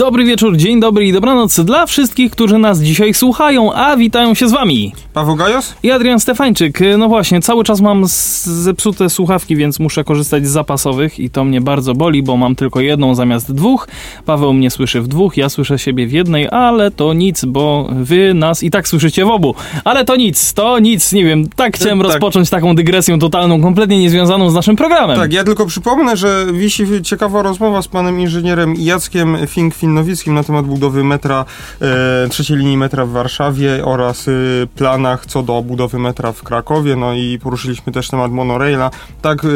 Dobry wieczór, dzień dobry i dobranoc dla wszystkich, którzy nas dzisiaj słuchają, a witają się z wami. Paweł Gajos? I Adrian Stefańczyk. No właśnie, cały czas mam zepsute słuchawki, więc muszę korzystać z zapasowych i to mnie bardzo boli, bo mam tylko jedną zamiast dwóch. Paweł mnie słyszy w dwóch, ja słyszę siebie w jednej, ale to nic, bo wy nas i tak słyszycie w obu. Ale to nic, to nic, nie wiem, tak chciałem tak. rozpocząć taką dygresją totalną, kompletnie niezwiązaną z naszym programem. Tak, ja tylko przypomnę, że wisi ciekawa rozmowa z panem inżynierem Jackiem Fink-Fin Nowickim na temat budowy metra, e, trzeciej linii metra w Warszawie oraz e, planach co do budowy metra w Krakowie, no i poruszyliśmy też temat monoraila. Tak, e,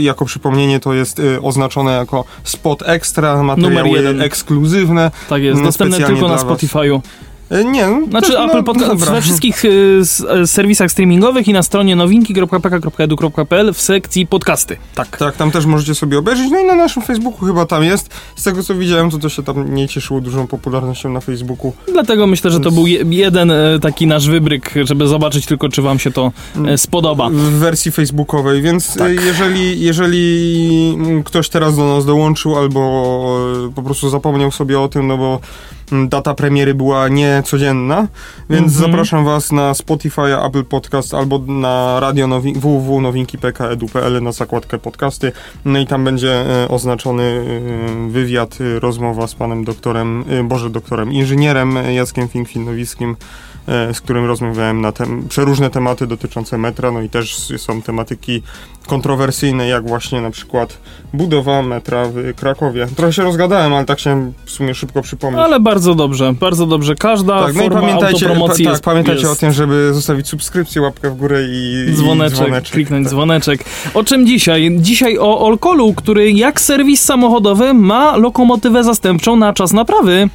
jako przypomnienie to jest e, oznaczone jako spot extra, materiały ekskluzywne. Tak jest, dostępne tylko na Spotify'u. E, nie. No, znaczy Apple no, Podcast we wszystkich y, serwisach streamingowych i na stronie nowinki.pk.edu.pl w sekcji podcasty. Tak. Tak, tam też możecie sobie obejrzeć. No i na naszym Facebooku chyba tam jest. Z tego co widziałem, to to się tam nie cieszyło dużą popularnością na Facebooku. Dlatego myślę, że to był jeden taki nasz wybryk, żeby zobaczyć tylko, czy wam się to mm. spodoba. W wersji facebookowej, więc tak. jeżeli, jeżeli ktoś teraz do nas dołączył albo po prostu zapomniał sobie o tym, no bo data premiery była niecodzienna, więc mm -hmm. zapraszam was na Spotify, Apple Podcast albo na radio nowi www.nowinki.pk.edu.pl na zakładkę podcasty. No i tam będzie e, oznaczony e, wywiad, e, rozmowa z panem doktorem, Boże doktorem, inżynierem Jackiem Fink-Filnowickim z którym rozmawiałem na tem przeróżne tematy dotyczące metra, no i też są tematyki kontrowersyjne, jak właśnie na przykład budowa metra w Krakowie. Trochę się rozgadałem, ale tak się w sumie szybko przypomnieć. Ale bardzo dobrze, bardzo dobrze. Każda tak, forma no pamiętajcie, autopromocji pa, tak, pamiętajcie jest. o tym, żeby zostawić subskrypcję, łapkę w górę i dzwoneczek, i dzwoneczek kliknąć tak. dzwoneczek. O czym dzisiaj? Dzisiaj o Olkolu, który jak serwis samochodowy ma lokomotywę zastępczą na czas naprawy.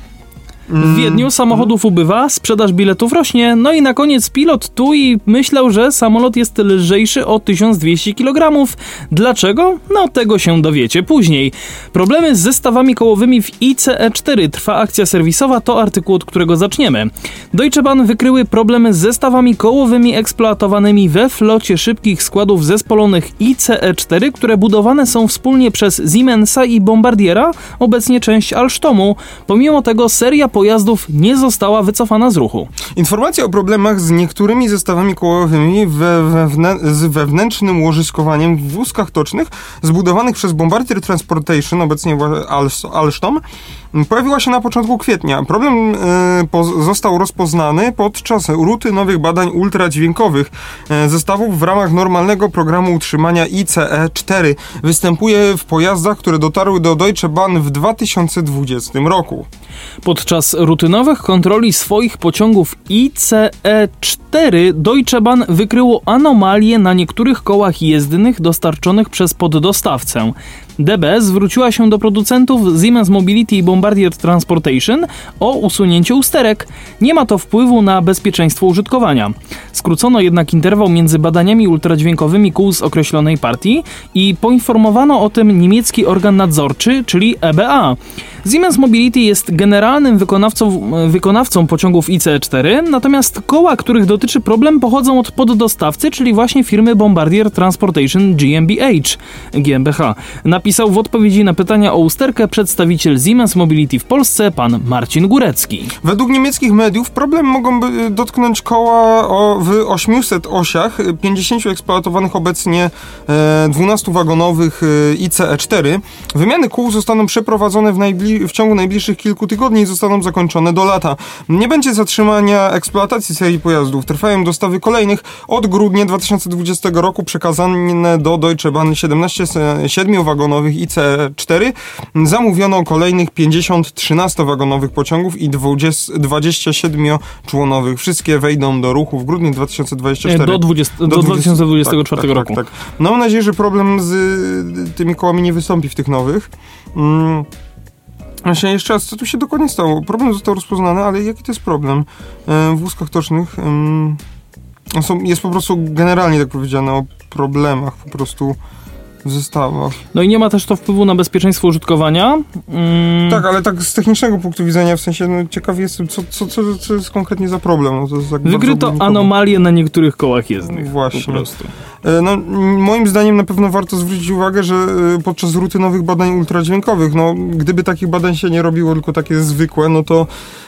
W Wiedniu samochodów ubywa, sprzedaż biletów rośnie, no i na koniec pilot tu i myślał, że samolot jest lżejszy o 1200 kg. Dlaczego? No tego się dowiecie później. Problemy z zestawami kołowymi w ICE-4 trwa akcja serwisowa, to artykuł, od którego zaczniemy. Deutsche Bahn wykryły problemy z zestawami kołowymi eksploatowanymi we flocie szybkich składów zespolonych ICE-4, które budowane są wspólnie przez Siemensa i Bombardiera, obecnie część Alstomu. Pomimo tego seria pojazdów nie została wycofana z ruchu. Informacja o problemach z niektórymi zestawami kołowymi we, z wewnętrznym łożyskowaniem w wózkach tocznych zbudowanych przez Bombardier Transportation, obecnie Alstom, pojawiła się na początku kwietnia. Problem y, został rozpoznany podczas rutynowych badań ultradźwiękowych y, zestawów w ramach normalnego programu utrzymania ICE-4. Występuje w pojazdach, które dotarły do Deutsche Bahn w 2020 roku. Podczas rutynowych kontroli swoich pociągów ICE-4 Deutsche Bahn wykryło anomalie na niektórych kołach jezdnych dostarczonych przez poddostawcę. DB zwróciła się do producentów Siemens Mobility i Bombardier Transportation o usunięcie usterek. Nie ma to wpływu na bezpieczeństwo użytkowania. Skrócono jednak interwał między badaniami ultradźwiękowymi kół z określonej partii i poinformowano o tym niemiecki organ nadzorczy, czyli EBA. Siemens Mobility jest generalnym wykonawcą, wykonawcą pociągów ICE-4, natomiast koła, których dotyczy problem, pochodzą od poddostawcy, czyli właśnie firmy Bombardier Transportation GmbH. GmbH. Napisał w odpowiedzi na pytania o usterkę przedstawiciel Siemens Mobility w Polsce, pan Marcin Górecki. Według niemieckich mediów problem mogą dotknąć koła o, w 800 osiach, 50 eksploatowanych obecnie e, 12 wagonowych e, ICE-4. Wymiany kół zostaną przeprowadzone w najbliższym w ciągu najbliższych kilku tygodni zostaną zakończone do lata. Nie będzie zatrzymania eksploatacji serii pojazdów. Trwają dostawy kolejnych. Od grudnia 2020 roku przekazane do Deutsche Bahn 17 7-wagonowych IC4. Zamówiono kolejnych 50 13-wagonowych pociągów i 27-członowych. Wszystkie wejdą do ruchu w grudniu 2024. Do, 20, do, do 2024 tak, tak, roku. Tak, tak, no mam nadzieję, że problem z tymi kołami nie wystąpi w tych nowych. Mm. Właśnie jeszcze raz, co tu się dokładnie stało? Problem został rozpoznany, ale jaki to jest problem? E, w wózkach tocznych są, jest po prostu generalnie tak powiedziane o problemach po prostu zestawach. No i nie ma też to wpływu na bezpieczeństwo użytkowania. Mm, Tak, ale tak z technicznego punktu widzenia, w sensie, no, ciekaw jestem, co, co, co, co jest konkretnie za problem. No, to jest tak Wykryto anomalie na niektórych kołach jezdnych. Właśnie. Po prostu. E, No, moim zdaniem na pewno warto zwrócić uwagę, że e, podczas rutynowych badań ultradźwiękowych, no, gdyby takich badań się nie robiło, tylko takie zwykłe, no to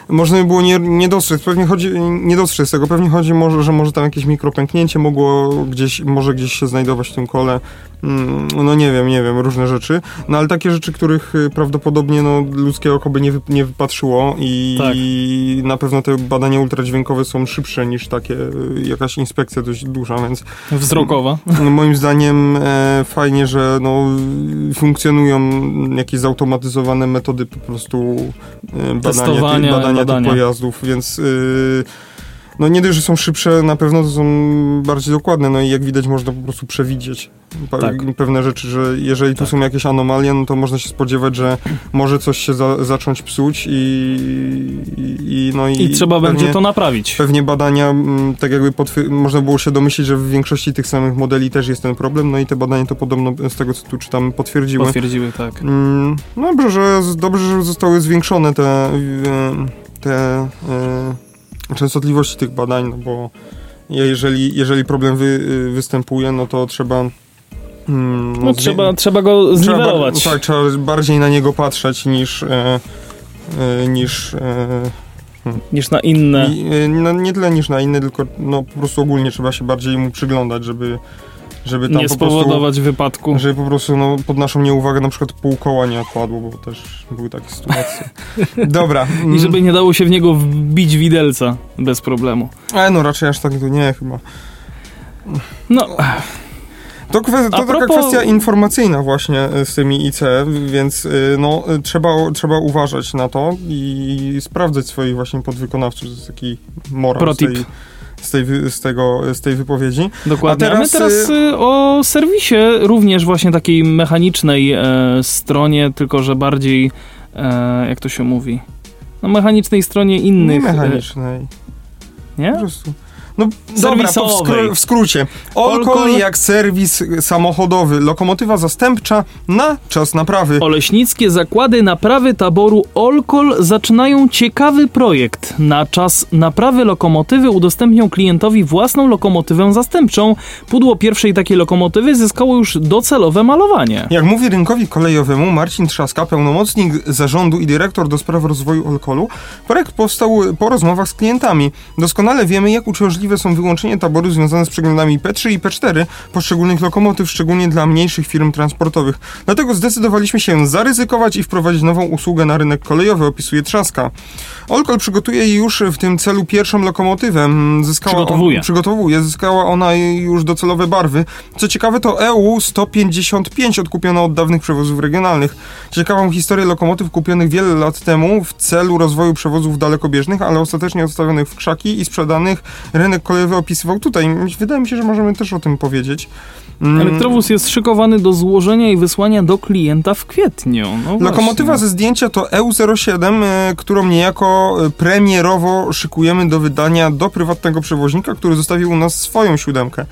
można by było nie, nie dostrzec. Pewnie chodzi, nie dostrzec tego. Pewnie chodzi może, że może tam jakieś mikropęknięcie mogło gdzieś, może gdzieś się znajdować w tym kole. Mm, No nie wiem, nie wiem, różne rzeczy. No ale takie rzeczy, których prawdopodobnie no, ludzkie oko by nie, wy, nie wypatrzyło i, Tak. i na pewno te badania ultradźwiękowe są szybsze niż takie, jakaś inspekcja dość duża, więc Wzrokowa. No, moim zdaniem e, fajnie, że no, funkcjonują jakieś zautomatyzowane metody po prostu e, badania, badania, badania. tych pojazdów, więc y, no nie dość, że są szybsze, na pewno to są bardziej dokładne, no i jak widać można po prostu przewidzieć Tak. pewne rzeczy, że jeżeli tu Tak. są jakieś anomalie, no to można się spodziewać, że może coś się za, zacząć psuć i, i, no i, I trzeba pewnie, będzie to naprawić. Pewnie badania, mm, tak jakby można było się domyślić, że w większości tych samych modeli też jest ten problem, no i te badania to podobno z tego, co tu czytam, potwierdziły. Potwierdziły, tak. Mm, no dobrze, że, dobrze, że zostały zwiększone te, te e, częstotliwości tych badań, no bo jeżeli, jeżeli problem wy, występuje, no to trzeba... mm, No trzeba, trzeba go trzeba bar- zniwelować. tak, trzeba bardziej na niego patrzeć niż... E, e, niż e, Niż na inne. i, y, no, nie tyle niż na inne, tylko no, po prostu ogólnie trzeba się bardziej mu przyglądać, żeby, żeby tam Nie po prostu, spowodować wypadku. żeby po prostu no, pod naszą nieuwagę na przykład pół koła nie odpadło, bo też były takie sytuacje. Dobra. mm, I żeby nie dało się w niego wbić widelca bez problemu. Ale no raczej aż tak to nie chyba. No, To, to A taka propos- kwestia informacyjna właśnie y, z tymi IC, więc y, no, y, trzeba, trzeba uważać na to i sprawdzać swoich właśnie podwykonawców. To jest taki morał Pro z tej, tip. Z, tej, z, tego, z tej wypowiedzi. dokładnie. A, A teraz, my teraz y, o serwisie, również właśnie takiej mechanicznej e, stronie, tylko że bardziej, e, jak to się mówi, no mechanicznej stronie Nie innych. mechanicznej. E, nie? Po prostu. No dobra, w, skró- w skrócie. Olkol Olkol- jak serwis samochodowy, lokomotywa zastępcza na czas naprawy. Oleśnickie zakłady naprawy taboru Olkol zaczynają ciekawy projekt. Na czas naprawy lokomotywy udostępnią klientowi własną lokomotywę zastępczą. Pudło pierwszej takiej lokomotywy zyskało już docelowe malowanie. Jak mówi rynkowi kolejowemu Marcin Trzaska, pełnomocnik zarządu i dyrektor do spraw rozwoju Olkolu, projekt powstał po rozmowach z klientami. Doskonale wiemy, jak uciążliwe są wyłączenie taboru związane z przeglądami P3 i P4 poszczególnych lokomotyw, szczególnie dla mniejszych firm transportowych. Dlatego zdecydowaliśmy się zaryzykować i wprowadzić nową usługę na rynek kolejowy, opisuje Trzaska. Olkol przygotuje już w tym celu pierwszą lokomotywę. Mm, Zyskała Przygotowuje. przygotowuje. Zyskała ona już docelowe barwy. Co ciekawe, to EU 155 odkupiona od dawnych przewozów regionalnych. Ciekawą historię lokomotyw kupionych wiele lat temu w celu rozwoju przewozów dalekobieżnych, ale ostatecznie odstawionych w krzaki i sprzedanych rynek kolejowy opisywał tutaj. Wydaje mi się, że możemy też o tym powiedzieć. Mm. Elektrowóz jest szykowany do złożenia i wysłania do klienta w kwietniu. No Lokomotywa ze zdjęcia to EU07, e, którą niejako e, premierowo szykujemy do wydania do prywatnego przewoźnika, który zostawił u nas swoją siódemkę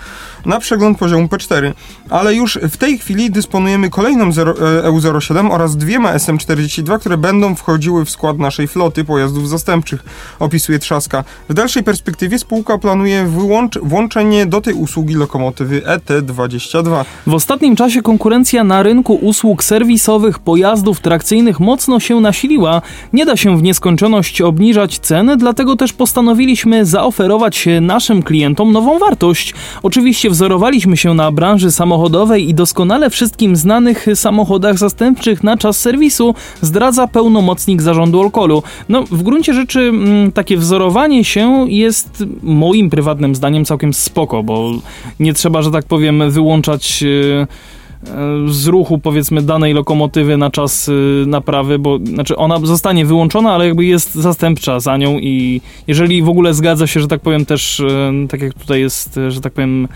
na przegląd poziomu P4. Ale już w tej chwili dysponujemy kolejną EU07 e, oraz dwiema SM42, które będą wchodziły w skład naszej floty pojazdów zastępczych, opisuje Trzaska. W dalszej perspektywie spółka planuje wyłącz- włączenie do tej usługi lokomotywy ET20. 22. W ostatnim czasie konkurencja na rynku usług serwisowych pojazdów trakcyjnych mocno się nasiliła. Nie da się w nieskończoność obniżać ceny, dlatego też postanowiliśmy zaoferować naszym klientom nową wartość. Oczywiście wzorowaliśmy się na branży samochodowej i doskonale wszystkim znanych samochodach zastępczych na czas serwisu, zdradza pełnomocnik zarządu Olkolu. No, w gruncie rzeczy takie wzorowanie się jest moim prywatnym zdaniem całkiem spoko, bo nie trzeba, że tak powiem, wyłączyć wyłączać e, e, z ruchu powiedzmy danej lokomotywy na czas e, naprawy, bo znaczy ona zostanie wyłączona, ale jakby jest zastępcza za nią i jeżeli w ogóle zgadza się, że tak powiem też, tak jak tutaj jest, że tak powiem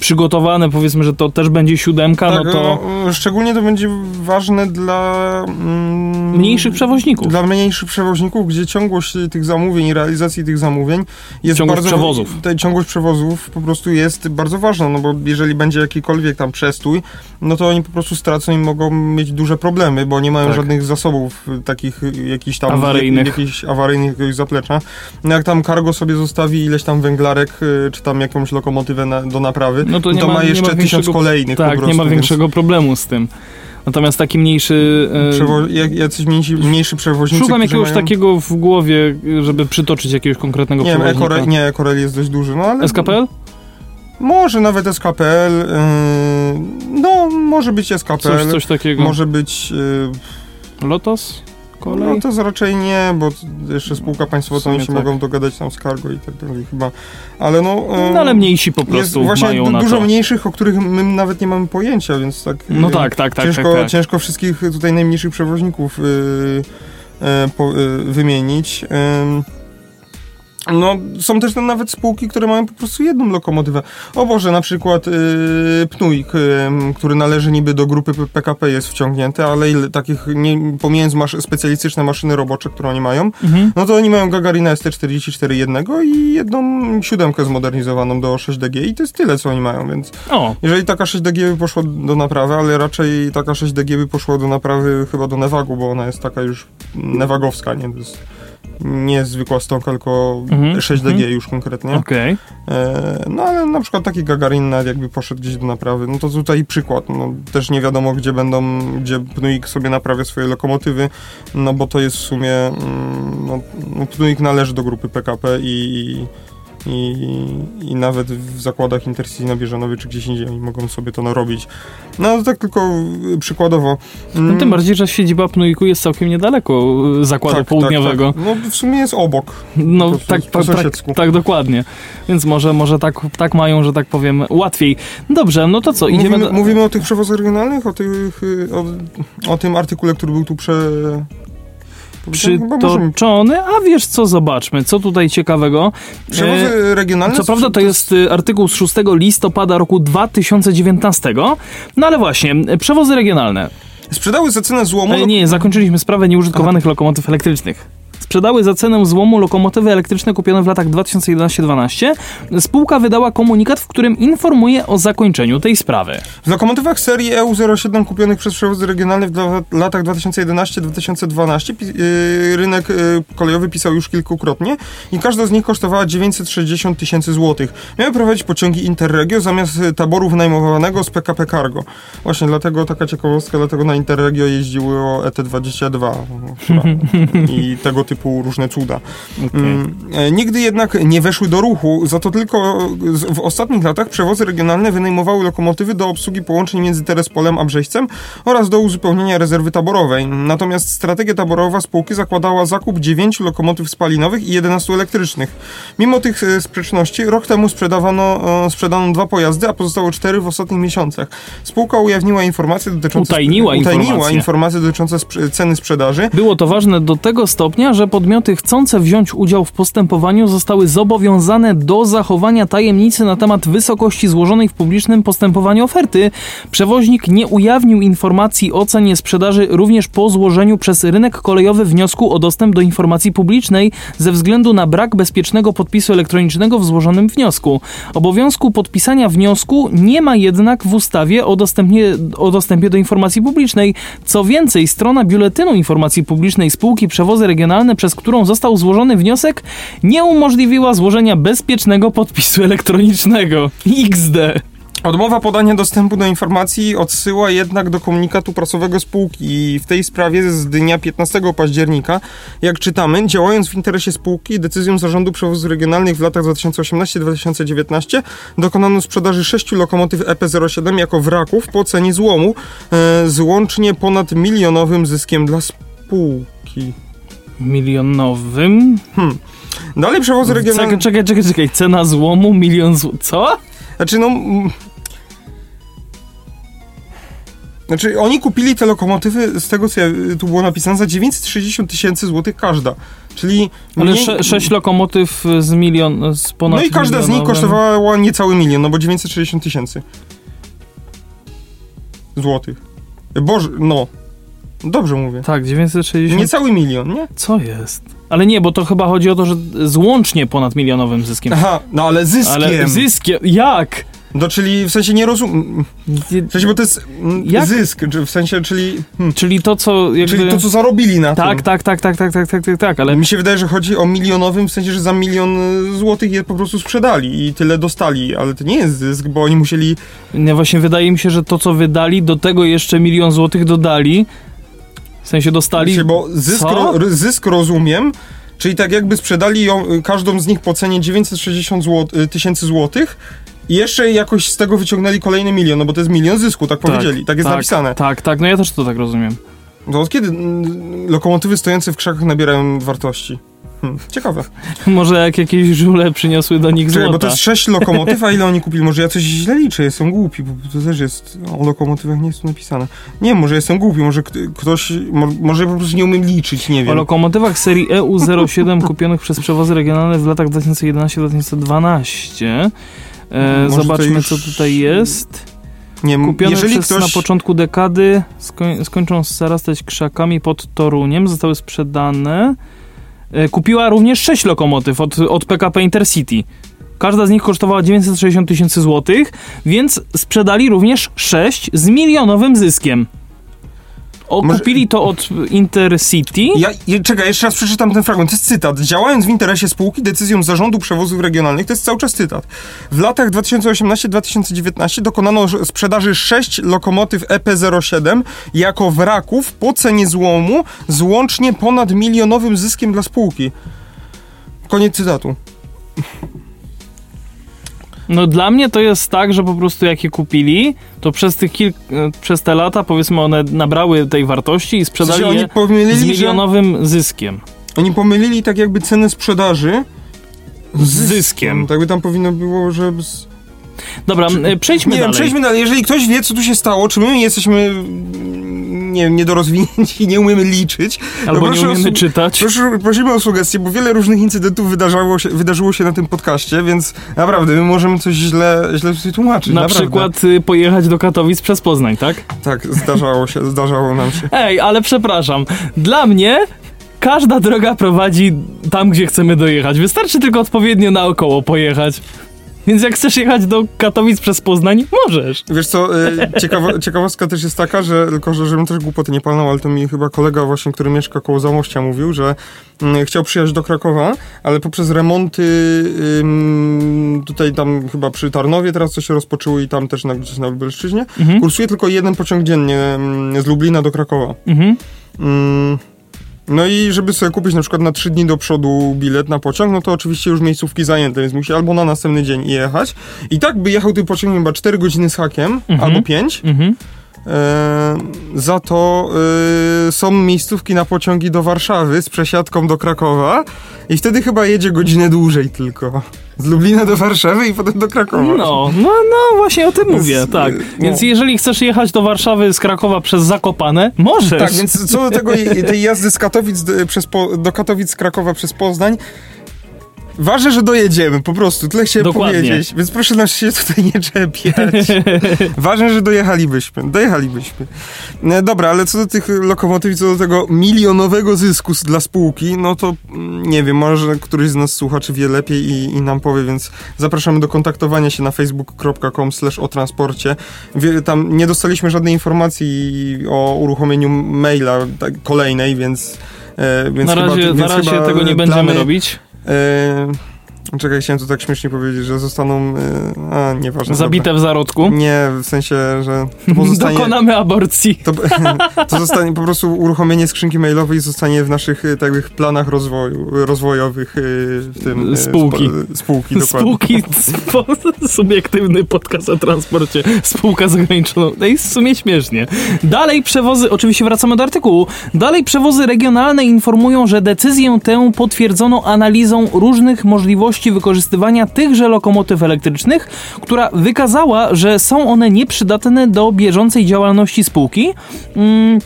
przygotowane, powiedzmy, że to też będzie siódemka, Tak, no to no, szczególnie to będzie ważne dla mm, mniejszych przewoźników. Dla mniejszych przewoźników, gdzie ciągłość tych zamówień i realizacji tych zamówień jest Ciągłość bardzo... przewozów. Ta ciągłość przewozów po prostu jest bardzo ważna, no bo jeżeli będzie jakikolwiek tam przestój, no to oni po prostu stracą i mogą mieć duże problemy, bo nie mają Tak. żadnych zasobów y, takich y, jakichś tam... Awaryjnych. Jakichś awaryjnych jakiegoś zaplecza. No jak tam cargo sobie zostawi ileś tam węglarek, y, czy tam jakąś lokomotywę na, do naprawy, No to to, nie ma- ma jeszcze ma tysiąc kolejnych tak, prostu. nie ma więc- większego problemu z tym. Natomiast taki mniejszy... e, Przewo- jacyś mniejsi, mniejszy przewoźnicy, Szukam jakiegoś mają... takiego w głowie, żeby przytoczyć jakiegoś konkretnego Nie przewoźnika. Ecorel, nie, Ecorel jest dość duży, no ale... SKPL? Może nawet SKPL, yy, no może być SKPL, Coś, coś takiego. może być... Yy, Lotos? Kolej? no to raczej nie, bo jeszcze spółka państwowa, to oni się tak. mogą dogadać tam z cargo i tak dalej chyba, ale no... No ale mniejsi po prostu właśnie mają na dużo to. mniejszych, o których my nawet nie mamy pojęcia, więc tak... No yy, tak, tak, tak, ciężko, tak, tak. ciężko wszystkich tutaj najmniejszych przewoźników yy, e, po, yy, wymienić. No, są też tam nawet spółki, które mają po prostu jedną lokomotywę. O Boże, na przykład yy, Pnuik, yy, który należy niby do grupy PKP jest wciągnięty, ale ile takich, nie, pomijając masz specjalistyczne maszyny robocze, które oni mają, Mhm. no to oni mają Gagarina ST44 jednego i jedną siódemkę zmodernizowaną do 6DG i to jest tyle, co oni mają, więc O, jeżeli taka 6DG by poszła do naprawy, ale raczej taka 6DG by poszła do naprawy chyba do Nevagu, bo ona jest taka już nevagowska, nie? To jest nie zwykła stonka, tylko Mhm, 6DG mhm. już konkretnie. okej. E, no ale na przykład taki Gagarin nawet jakby poszedł gdzieś do naprawy, no to tutaj przykład. No, też nie wiadomo, gdzie będą, gdzie Pnuik sobie naprawia swoje lokomotywy, no bo to jest w sumie, mm, no, no Pnuik należy do grupy PKP i, i, i nawet w zakładach Intercity na Bieżanowie czy gdzieś indziej oni mogą sobie to narobić. No to tak tylko przykładowo. No Mm, tym bardziej, że siedziba Pnuiku jest całkiem niedaleko y, zakładu południowego. Tak, tak. No w sumie jest obok. No Po- tak, po tak, tak, tak, dokładnie. Więc może, może tak, tak mają, że tak powiem, łatwiej. Dobrze, no to co, idziemy Mówimy, do... mówimy o tych przewozach regionalnych, o, tych, y, o, o tym artykule, który był tu prze... Przytoczony, a wiesz co, zobaczmy, co tutaj ciekawego. E, Przewozy regionalne... Co prawda to jest y, artykuł z 6 listopada roku 2019, no ale właśnie, y, przewozy regionalne. Sprzedały za cenę złomu... E, nie, zakończyliśmy sprawę nieużytkowanych lokomotyw elektrycznych. Sprzedały za cenę złomu lokomotywy elektryczne kupione w latach 2011-12. Spółka wydała komunikat, w którym informuje o zakończeniu tej sprawy. W lokomotywach serii E EU07 kupionych przez przewozy regionalne w latach 2011-2012 pi- yy, rynek yy, kolejowy pisał już kilkukrotnie i każda z nich kosztowała 960 tysięcy złotych. Miały prowadzić pociągi Interregio zamiast y, taboru wynajmowanego z PKP Cargo. Właśnie dlatego taka ciekawostka, dlatego na Interregio jeździło ET22 chyba. i tego typu różne cuda. Mm, e, Nigdy jednak nie weszły do ruchu, za to tylko z- w ostatnich latach przewozy regionalne wynajmowały lokomotywy do obsługi połączeń między Terespolem a Brzeźcem oraz do uzupełnienia rezerwy taborowej. Natomiast strategia taborowa spółki zakładała zakup 9 lokomotyw spalinowych i 11 elektrycznych. Mimo tych e, sprzeczności, rok temu sprzedawano, e, sprzedano dwa pojazdy, a pozostałe cztery w ostatnich miesiącach. Spółka ujawniła informacje dotyczące... Utajniła utajniła informacje. informacje dotyczące ceny sprzedaży. Było to ważne do tego stopnia, że podmioty chcące wziąć udział w postępowaniu zostały zobowiązane do zachowania tajemnicy na temat wysokości złożonej w publicznym postępowaniu oferty. Przewoźnik nie ujawnił informacji o cenie sprzedaży również po złożeniu przez rynek kolejowy wniosku o dostęp do informacji publicznej ze względu na brak bezpiecznego podpisu elektronicznego w złożonym wniosku. Obowiązku podpisania wniosku nie ma jednak w ustawie o o dostępie do informacji publicznej. Co więcej, strona Biuletynu Informacji Publicznej spółki Przewozy Regionalne, przez którą został złożony wniosek, nie umożliwiła złożenia bezpiecznego podpisu elektronicznego. XD. Odmowa podania dostępu do informacji odsyła jednak do komunikatu prasowego spółki i w tej sprawie z dnia 15 października, jak czytamy, działając w interesie spółki, decyzją zarządu przewozów regionalnych w latach 2018-2019 dokonano sprzedaży sześciu lokomotyw EP07 jako wraków po cenie złomu e, z łącznie ponad milionowym zyskiem dla spółki. Milionowym? Dalej przewozy regionalne... Czekaj, czekaj, czekaj, czekaj. Cena złomu milion zł. Co? Znaczy no... mm, Znaczy, oni kupili te lokomotywy, z tego co ja, tu było napisane, za 960 tysięcy złotych każda. Czyli... Ale mniej- sześć lokomotyw z milion, z ponad No i każda z nich milionowym- kosztowała niecały milion, no bo 960 tysięcy złotych. Boże, no. Dobrze mówię. Tak, 960. Niecały milion, nie? Co jest? Ale nie, bo to chyba chodzi o to, że złącznie ponad milionowym zyskiem. Aha, no ale zyskiem. Ale zyskiem. Jak? No, czyli w sensie nie rozumiem. W sensie, bo to jest mm, Jak? zysk, w sensie, czyli. Hmm. Czyli to, co. Jakby... Czyli to, co zarobili na tak, tym. Tak, tak, tak, tak, tak, tak, tak, tak, ale. Mi się wydaje, że chodzi o milionowym, w sensie, że za milion y, złotych je po prostu sprzedali i tyle dostali, ale to nie jest zysk, bo oni musieli. No właśnie, wydaje mi się, że to, co wydali, do tego jeszcze milion złotych dodali w sensie dostali... Bo zysk, ro, zysk rozumiem, czyli tak jakby sprzedali ją, y, każdą z nich po cenie 960 zł, y, tysięcy złotych i jeszcze jakoś z tego wyciągnęli kolejny milion, no bo to jest milion zysku, tak powiedzieli, tak, jest napisane. Tak, tak, no ja też to tak rozumiem. To od kiedy mm, lokomotywy stojące w krzakach nabierają wartości? Hmm, ciekawe. Może jak jakieś żule przyniosły do nich Czekaj, złota. bo to jest sześć lokomotyw, a ile oni kupili? Może ja coś źle liczę, jestem głupi, bo to też jest, o lokomotywach nie jest tu napisane. Nie, może jestem głupi, może kt- ktoś, mo, może po prostu nie umiem liczyć, nie O wiem. lokomotywach serii E EU07 kupionych przez przewozy regionalne w latach 2011-2012. E, zobaczmy, już- co tutaj jest. Nie, Kupione jeżeli przez, ktoś... na początku dekady, skoń, skończą zarastać krzakami pod Toruniem, zostały sprzedane. E, kupiła również 6 lokomotyw od, od PKP Intercity. Każda z nich kosztowała 960 tysięcy złotych, więc sprzedali również 6 z milionowym zyskiem. O, Może- Kupili to od Intercity. Ja, je, czekaj, jeszcze raz przeczytam ten fragment. To jest cytat. Działając w interesie spółki decyzją zarządu przewozów regionalnych, to jest cały czas cytat. W latach 2018-2019 dokonano sprzedaży 6 lokomotyw EP07 jako wraków po cenie złomu z łącznie ponad milionowym zyskiem dla spółki. Koniec cytatu. No dla mnie to jest tak, że po prostu jak je kupili, to przez tych kilk, e, przez te lata powiedzmy one nabrały tej wartości i W sensie sprzedali je z pomylili, że, milionowym zyskiem. oni pomylili tak jakby cenę sprzedaży Z zyskiem. Tak by tam powinno było, że... Z... Dobra, e, przejdźmy Nie wiem, dalej. przejdźmy dalej. Jeżeli ktoś wie, co tu się stało, czy my jesteśmy mm, nie wiem, niedorozwinięci i nie umiemy liczyć, Albo to nie umiemy czytać. Proszę, prosimy o sugestie, bo wiele różnych incydentów wydarzało się, wydarzyło się na tym podcaście, więc naprawdę my możemy coś źle, źle tutaj tłumaczyć. Na naprawdę. przykład y, pojechać do Katowic przez Poznań, tak? Tak, zdarzało się, zdarzało nam się. Ej, ale przepraszam. Dla mnie każda droga prowadzi tam, gdzie chcemy dojechać. Wystarczy tylko odpowiednio naokoło pojechać. Więc jak chcesz jechać do Katowic przez Poznań, możesz. Wiesz co, y, ciekawa, ciekawostka też jest taka, że tylko, że żebym też głupoty nie palnął, ale to mi chyba kolega właśnie, który mieszka koło Zamościa mówił, że mm, chciał przyjechać do Krakowa, ale poprzez remonty ym, tutaj tam chyba przy Tarnowie teraz coś się rozpoczęło i tam też na, gdzieś na Lubelszczyźnie, Mhm. kursuje tylko jeden pociąg dziennie ym, z Lublina do Krakowa. Mhm. Ym, no i żeby sobie kupić na przykład na trzy dni do przodu bilet na pociąg, no to oczywiście już miejscówki zajęte, więc musi albo na następny dzień jechać. I tak by jechał tym pociągiem chyba 4 godziny z hakiem, Mhm. albo 5. Mhm. E, za to e, są miejscówki na pociągi do Warszawy z przesiadką do Krakowa i wtedy chyba jedzie godzinę dłużej tylko. Z Lublina do Warszawy i potem do Krakowa. No, no, no, właśnie o tym mówię, Więc, tak. y, Więc no. jeżeli chcesz jechać do Warszawy z Krakowa przez Zakopane, możesz. Tak, więc co do tego tej jazdy z Katowic do, przez do Katowic z Krakowa przez Poznań. Ważne, że dojedziemy, po prostu, tyle chciałem Dokładnie. powiedzieć, więc proszę nas się tutaj nie czepiać. Ważne, że dojechalibyśmy, dojechalibyśmy. E, Dobra, ale co do tych lokomotyw i co do tego milionowego zysku dla spółki, no to mm, nie wiem, może któryś z nas słuchaczy wie lepiej i, i nam powie, więc zapraszamy do kontaktowania się na facebook.com slash o transporcie. Tam nie dostaliśmy żadnej informacji o uruchomieniu maila tak, kolejnej, więc... e, na chyba- razie, więc na razie chyba tego nie będziemy robić. Yy czekaj, chciałem to tak śmiesznie powiedzieć, że zostaną. E, a, nieważne. Zabite w zarodku. dobra. Nie, w sensie, że to pozostanie. Dokonamy aborcji. To, to zostanie po prostu uruchomienie skrzynki mailowej zostanie w naszych e, tak jakby planach rozwoju, rozwojowych e, w tym. Spółki. spo- spółki, dokładnie. Spółki, spo, subiektywny podcast o transporcie, spółka zagraniczna. To jest w sumie śmiesznie. Dalej przewozy, oczywiście wracamy do artykułu. Dalej przewozy regionalne informują, że decyzję tę potwierdzono analizą różnych możliwości możliwości wykorzystywania tychże lokomotyw elektrycznych, która wykazała, że są one nieprzydatne do bieżącej działalności spółki. Mm,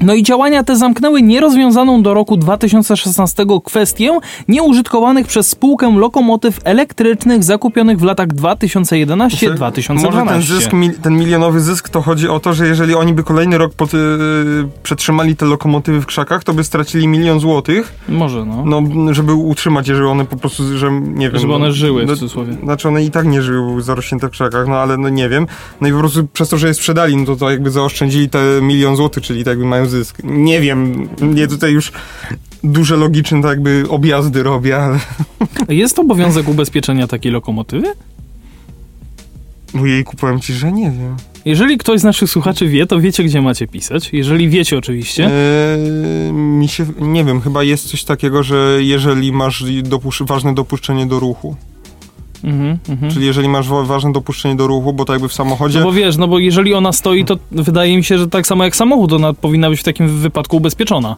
no i działania te zamknęły nierozwiązaną do roku 2016 kwestię nieużytkowanych przez spółkę lokomotyw elektrycznych zakupionych w latach 2011-2012. Może ten zysk, ten milionowy zysk, to chodzi o to, że jeżeli oni by kolejny rok pod, yy, przetrzymali te lokomotywy w krzakach, to by stracili milion złotych. Może, no. No, żeby utrzymać, jeżeli one po prostu, że nie wiem. Żeby one no, żyły, w no, cudzysłowie. Znaczy one i tak nie żyły zarośnięte w krzakach, no ale no nie wiem. No i po prostu przez to, że je sprzedali, no to, to jakby zaoszczędzili te milion złotych, czyli tak jakby mają zysk. Nie wiem, nie tutaj już duże logiczne tak jakby objazdy robię, ale... Jest obowiązek ubezpieczenia takiej lokomotywy? Ojejku, powiem ci, że nie wiem. Jeżeli ktoś z naszych słuchaczy wie, to wiecie, gdzie macie pisać. Jeżeli wiecie oczywiście. Eee, mi się, nie wiem, chyba jest coś takiego, że jeżeli masz dopusz ważne dopuszczenie do ruchu, Mhm, mhm. Czyli jeżeli masz wa- ważne dopuszczenie do ruchu, bo to jakby w samochodzie... No bo wiesz, no bo jeżeli ona stoi, to wydaje mi się, że tak samo jak samochód, ona powinna być w takim wypadku ubezpieczona.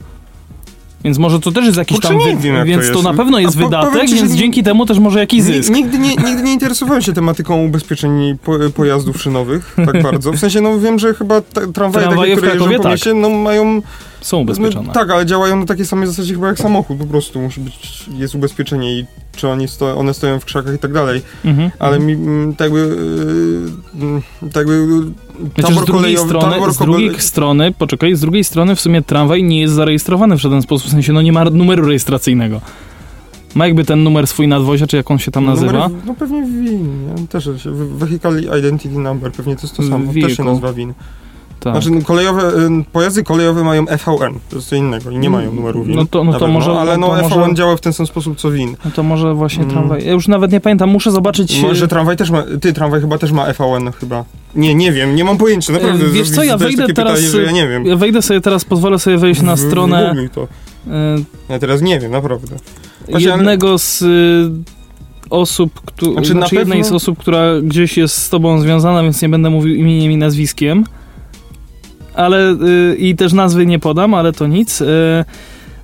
Więc może to też jest jakiś Kurczę, tam... nie wiem, więc to to, na pewno jest A wydatek, ci, więc nie- dzięki temu też może jakiś zysk. Nigdy nie, nigdy nie interesowałem się tematyką ubezpieczeń po, pojazdów szynowych tak bardzo. W sensie, no wiem, że chyba ta, tramwaje, Tramwaje takie, które jeżdżą po tak. mieście, no mają... Są ubezpieczone. No, tak, ale działają na takiej samej zasadzie chyba jak samochód, po prostu musi być, jest ubezpieczenie i czy oni sto, one stoją w krzakach i tak dalej. Mhm. Ale mi tak jakby... Yy, tak jakby Chociaż z drugiej, strony, tabor z drugiej strony, poczekaj, z drugiej strony w sumie tramwaj nie jest zarejestrowany w żaden sposób, w sensie no nie ma numeru rejestracyjnego. Ma jakby ten numer swój nadwozia, czy jak on się tam nazywa. Numer, no pewnie WIN, też się, Vehicle Identity Number, pewnie to jest to samo, też się nazywa WIN. Tak. Znaczy no, kolejowe, y, pojazdy kolejowe mają EVN, to jest co innego i nie mają numeru WIN. No to- no to pewno, może- Ale no no, EVN może- działa w ten sam sposób co WIN. No to może właśnie Mm. tramwaj. Ja już nawet nie pamiętam, muszę zobaczyć. Może tramwaj też ma, ty tramwaj chyba też ma EVN chyba. Nie, nie wiem, nie mam pojęcia, naprawdę. E, Wiesz co, ja wejdę teraz. Pytanie, ja nie wiem. Ja wejdę sobie teraz, pozwolę sobie wejść na stronę wygoogluj to. e, Ja teraz nie wiem, naprawdę. Właśnie, jednego z y, osób, któ- Znaczy, znaczy, na jednej pewno- z osób, która gdzieś jest z tobą związana, więc nie będę mówił imieniem i nazwiskiem. Ale y, i też nazwy nie podam, ale to nic. Y,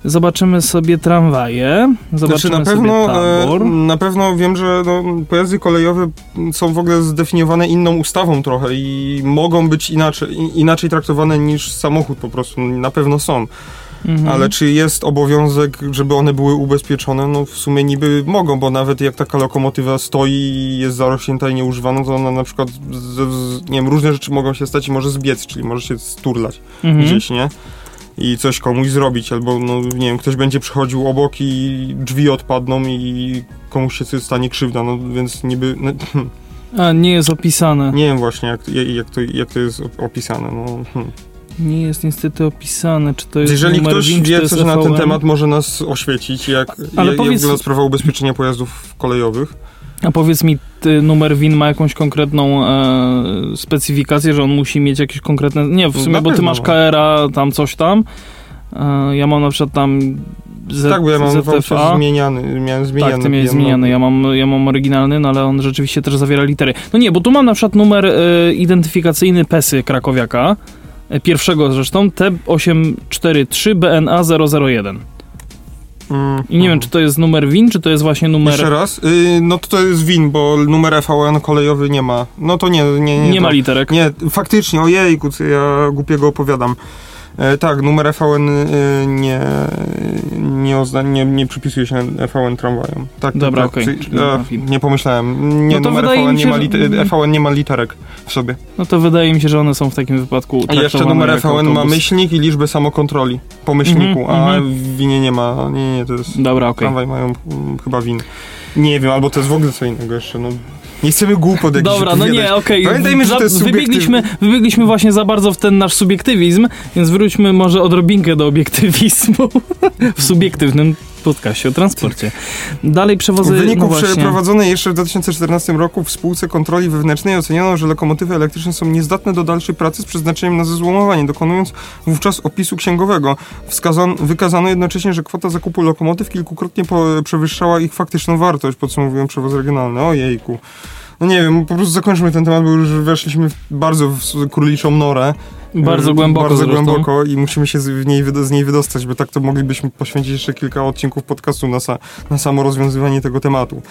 zobaczymy sobie tramwaje. Zobaczymy Znaczy na pewno, sobie tabor. na pewno wiem, że no, pojazdy kolejowe są w ogóle zdefiniowane inną ustawą trochę i mogą być inaczej, inaczej traktowane niż samochód po prostu. Na pewno są. Mhm. Ale czy jest obowiązek, żeby one były ubezpieczone? No w sumie niby mogą, bo nawet jak taka lokomotywa stoi i jest zarośnięta i nieużywana, to ona na przykład, z, z, nie wiem, różne rzeczy mogą się stać i może zbiec, czyli może się sturlać Mhm. gdzieś, nie? I coś komuś zrobić, albo, no nie wiem, ktoś będzie przychodził obok i drzwi odpadną i komuś się stanie krzywda, no więc niby, no, A, nie jest opisane. nie wiem właśnie, jak, jak, to, jak to jest opisane, no. Hmm. Nie jest niestety opisane, czy to jest Jeżeli ktoś WIN, wie coś na ten temat, może nas oświecić, jak, Ale jak, powiedz- wygląda sprawa ubezpieczenia pojazdów kolejowych. A powiedz mi, ty, numer WIN ma jakąś konkretną e, specyfikację, że on musi mieć jakieś konkretne... Nie, w sumie, bo ty masz ma. KR-a, tam coś tam. E, ja mam na przykład tam Z, tak, bo ja mam ZFA. zmieniany, miałem zmieniany. Tak, ty miałeś zmieniany, ja mam, ja mam oryginalny, no ale on rzeczywiście też zawiera litery. No nie, bo tu mam na przykład numer e, identyfikacyjny PESY krakowiaka, pierwszego zresztą, T843 BNA 001. Mm, I nie wiem, czy to jest numer WIN, czy to jest właśnie numer... Jeszcze raz? Y, no to to jest WIN, bo numer EVN kolejowy nie ma. No to nie, nie, nie. Nie to, ma literek. Nie, faktycznie, ojejku, co ja głupiego opowiadam. E, tak, numer EVN y, nie, nie, ozna, nie, nie przypisuje się EVN tramwajom. Tak, Dobra, tak, okej, nie ma e, nie pomyślałem. Nie, No to numer mi nie, się, ma nie ma literek w sobie. No to wydaje mi się, że one są w takim wypadku A jeszcze numer EVN ma myślnik i liczbę samokontroli po myślniku, Mhm, a mhm. w winie nie ma. Nie, nie, to jest... Dobra, okej. Tramwaj mają mm, chyba win. Nie wiem, albo to jest w ogóle co innego jeszcze, no. Nie chcemy głupot jakichś Dobra, no nie, okej. Pamiętajmy, że to jest wybiegliśmy, wybiegliśmy właśnie za bardzo w ten nasz subiektywizm, więc wróćmy może odrobinkę do obiektywizmu w subiektywnym podcaście o transporcie. Dalej przewozy... W wyniku no przeprowadzonej jeszcze w 2014 roku w spółce kontroli wewnętrznej oceniono, że lokomotywy elektryczne są niezdatne do dalszej pracy z przeznaczeniem na zezłomowanie, dokonując wówczas opisu księgowego. Wskazano, wykazano jednocześnie, że kwota zakupu lokomotyw kilkukrotnie po, przewyższała ich faktyczną wartość, podsumowują przewóz regionalny. Ojejku. No nie wiem, po prostu zakończmy ten temat, bo już weszliśmy w bardzo w króliczą norę. Bardzo y, głęboko Bardzo zresztą. głęboko i musimy się z, niej, z niej wydostać, bo tak to moglibyśmy poświęcić jeszcze kilka odcinków podcastu na, sa, na samo rozwiązywanie tego tematu.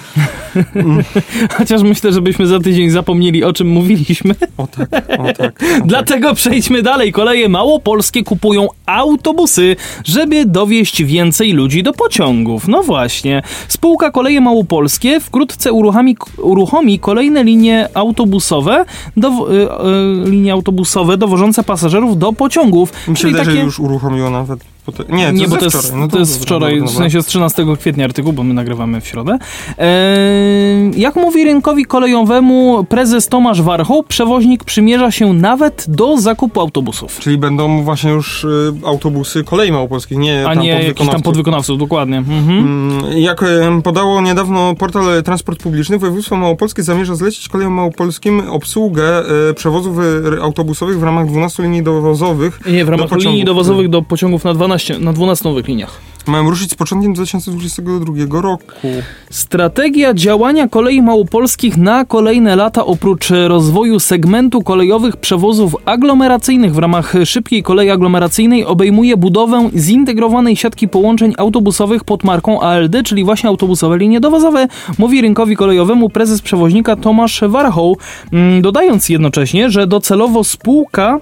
Chociaż myślę, żebyśmy za tydzień zapomnieli, o czym mówiliśmy. O tak, o tak. O tak. Dlatego przejdźmy dalej. Koleje małopolskie kupują autobusy, żeby dowieść więcej ludzi do pociągów. No właśnie. Spółka Koleje Małopolskie wkrótce uruchomi, uruchomi kolejne linie autobusowe, do, y, y, linie autobusowe dowożące pasażerów do pociągów. Mi się Czyli wydaje, takie... już uruchomiło nawet... Nie, to Nie, jest bo to jest, wczoraj. No to jest dobra, wczoraj, w sensie z 13 kwietnia artykuł, bo my nagrywamy w środę. Eee, jak mówi rynkowi kolejowemu prezes Tomasz Warchoł, przewoźnik przymierza się nawet do zakupu autobusów. Czyli będą właśnie już y, autobusy kolei małopolskich, nie A tam nie jakichś tam podwykonawców. podwykonawców, dokładnie. Mhm. Mm, Jak e, podało niedawno portal Transport Publiczny, województwo małopolskie zamierza zlecić kolejom małopolskim obsługę e, przewozów e, autobusowych w ramach 12 linii dowozowych. Nie, w ramach pociągów. linii dowozowych do pociągów na 12, na 12 nowych liniach. Mają ruszyć z początkiem 2022 roku. Strategia działania kolei małopolskich na kolejne lata oprócz rozwoju segmentu kolejowych przewozów aglomeracyjnych w ramach szybkiej kolei aglomeracyjnej obejmuje budowę zintegrowanej siatki połączeń autobusowych pod marką ALD, czyli właśnie autobusowe linie dowozowe, mówi rynkowi kolejowemu prezes przewoźnika Tomasz Warchoł, mm, dodając jednocześnie, że docelowo spółka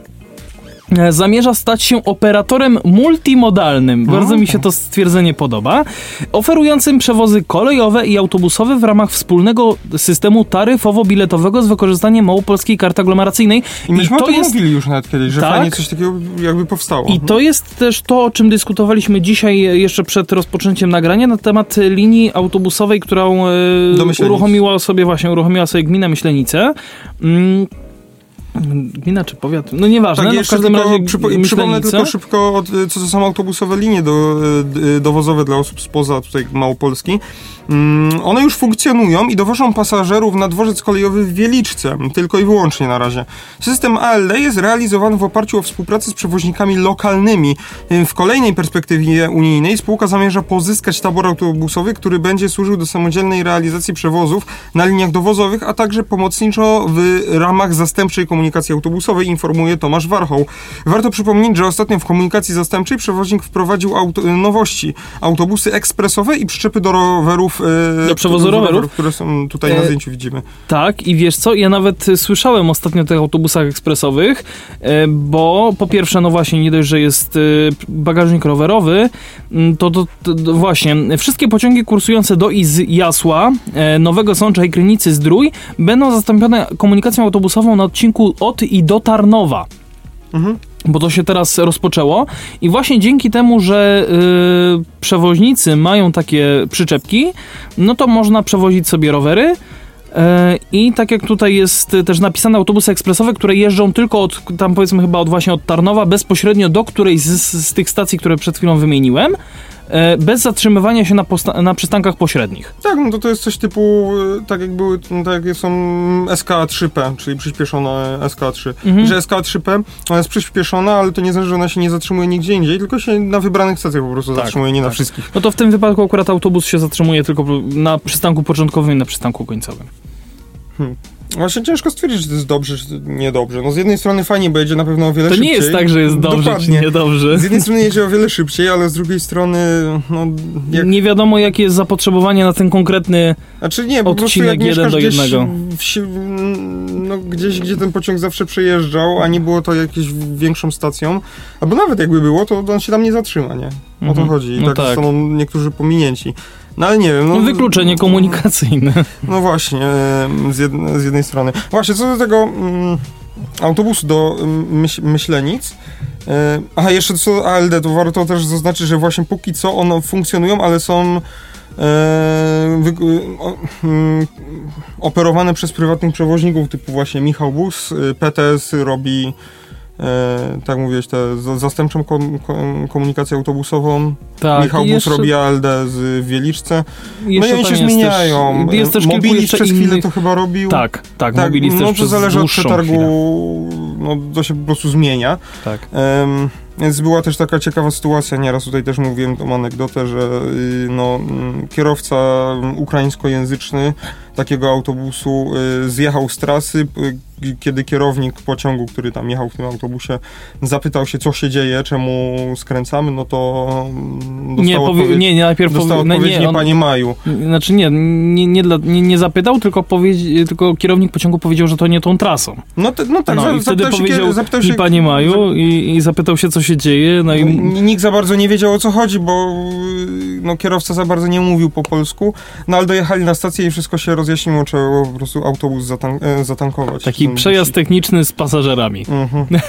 zamierza stać się operatorem multimodalnym. Bardzo mi się to stwierdzenie podoba. Oferującym przewozy kolejowe i autobusowe w ramach wspólnego systemu taryfowo-biletowego z wykorzystaniem małopolskiej karty aglomeracyjnej. I myśmy to o tym jest mówili już nawet kiedyś, że Tak. fajnie coś takiego jakby powstało. i to jest też to, o czym dyskutowaliśmy dzisiaj jeszcze przed rozpoczęciem nagrania na temat linii autobusowej, którą e, uruchomiła sobie właśnie, uruchomiła sobie gmina Myślenice. Mm, Gmina czy powiat? No nieważne, Tak, no w każdym tylko, razie przypo- przypomnę tylko szybko, od, co to są autobusowe linie do, d- dowozowe dla osób spoza tutaj Małopolski. Mm, one już funkcjonują i dowożą pasażerów na dworzec kolejowy w Wieliczce, tylko i wyłącznie na razie. System ALD jest realizowany w oparciu o współpracę z przewoźnikami lokalnymi. W kolejnej perspektywie unijnej spółka zamierza pozyskać tabor autobusowy, który będzie służył do samodzielnej realizacji przewozów na liniach dowozowych, a także pomocniczo w ramach zastępczej komunikacji autobusowej, informuje Tomasz Warchoł. Warto przypomnieć, że ostatnio w komunikacji zastępczej przewoźnik wprowadził nowości. Autobusy ekspresowe i przyczepy do rowerów. E, Do przewozu rowerów? Które są tutaj na E, zdjęciu widzimy. Tak, i wiesz co, ja nawet słyszałem ostatnio o tych autobusach ekspresowych, e, bo po pierwsze, no właśnie, nie dość, że jest e, bagażnik rowerowy, to, to, to, to właśnie, wszystkie pociągi kursujące do i z Jasła, e, Nowego Sącza i Krynicy Zdrój będą zastąpione komunikacją autobusową na odcinku od i do Tarnowa. Mhm. Bo to się teraz rozpoczęło i właśnie dzięki temu, że y, przewoźnicy mają takie przyczepki, no to można przewozić sobie rowery. e, I tak jak tutaj jest też napisane, autobusy ekspresowe, które jeżdżą tylko od, tam powiedzmy chyba od właśnie od Tarnowa, bezpośrednio do którejś z, z, tych stacji, które przed chwilą wymieniłem, bez zatrzymywania się na, na przystankach pośrednich. Tak, no to to jest coś typu, e, tak jak były, no tak jak są SK3P, czyli przyspieszone SK3. Mhm. Że SK3P, ona jest przyspieszona, ale to nie znaczy, że ona się nie zatrzymuje nigdzie indziej, tylko się na wybranych stacjach po prostu Tak, zatrzymuje, nie na tak. wszystkich. No to w tym wypadku akurat autobus się zatrzymuje tylko na przystanku początkowym i na przystanku końcowym. Właśnie ciężko stwierdzić, czy to jest dobrze, czy to niedobrze. No z jednej strony fajnie, bo jedzie na pewno o wiele To szybciej. nie jest tak, że jest dobrze Dokładnie. czy niedobrze. Z jednej strony jedzie o wiele szybciej, ale z drugiej strony, no jak... Nie wiadomo, jakie jest zapotrzebowanie na ten konkretny. Znaczy nie, po Odcinek jak jeden do jednego. no, gdzieś, gdzie ten pociąg zawsze przejeżdżał, a nie było to jakąś większą stacją, albo nawet jakby było, to on się tam nie zatrzyma, nie? O Mhm. to chodzi. I No tak, tak. zostaną niektórzy pominięci. No ale nie wiem. No, Wykluczenie komunikacyjne. No właśnie, em, z, jed, z jednej strony. Właśnie, co do tego mm, autobusu do mm, myśl, Myślenic. E, aha, jeszcze co do ALD, to warto też zaznaczyć, że właśnie póki co one funkcjonują, ale są e, wy, o, mm, operowane przez prywatnych przewoźników, typu właśnie Michał Bus, PTS robi e, tak mówiłeś, tę za- zastępczą kom, kom, komunikację autobusową. Tak, Michał i Bus jeszcze- robi ALD z Wieliczce. No i jeszcze oni się zmieniają. Też, jest też Mobilis jeszcze przez innych... chwilę to chyba robił. Tak, tak, tak Mobilis no też to zależy od przetargu, chwilę. no to się po prostu zmienia. Tak. Em, więc była też taka ciekawa sytuacja, nieraz tutaj też mówiłem tą anegdotę, że y, no, mm, kierowca mm, ukraińskojęzyczny takiego autobusu y, zjechał z trasy, y, kiedy kierownik pociągu, który tam jechał w tym autobusie, zapytał się, co się dzieje, czemu skręcamy, no to mm, dostał Nie, powie, odpowiedź, nie, nie, najpierw dostał no odpowiedź, nie, nie, on, panie Maju. Znaczy nie, nie, nie, dla, nie, nie zapytał, tylko, tylko kierownik pociągu powiedział, że to nie tą trasą. No, te, no tak, No za- i wtedy zapytał się, powiedział kie- zapytał się, panie Maju i, i zapytał się, co się dzieje, no i... N- Nikt za bardzo nie wiedział o co chodzi, bo no, kierowca za bardzo nie mówił po polsku, no ale dojechali na stację i wszystko się rozjaśniło, trzeba było po prostu autobus zatan- e, zatankować. Taki No, przejazd techniczny z pasażerami. Mhm.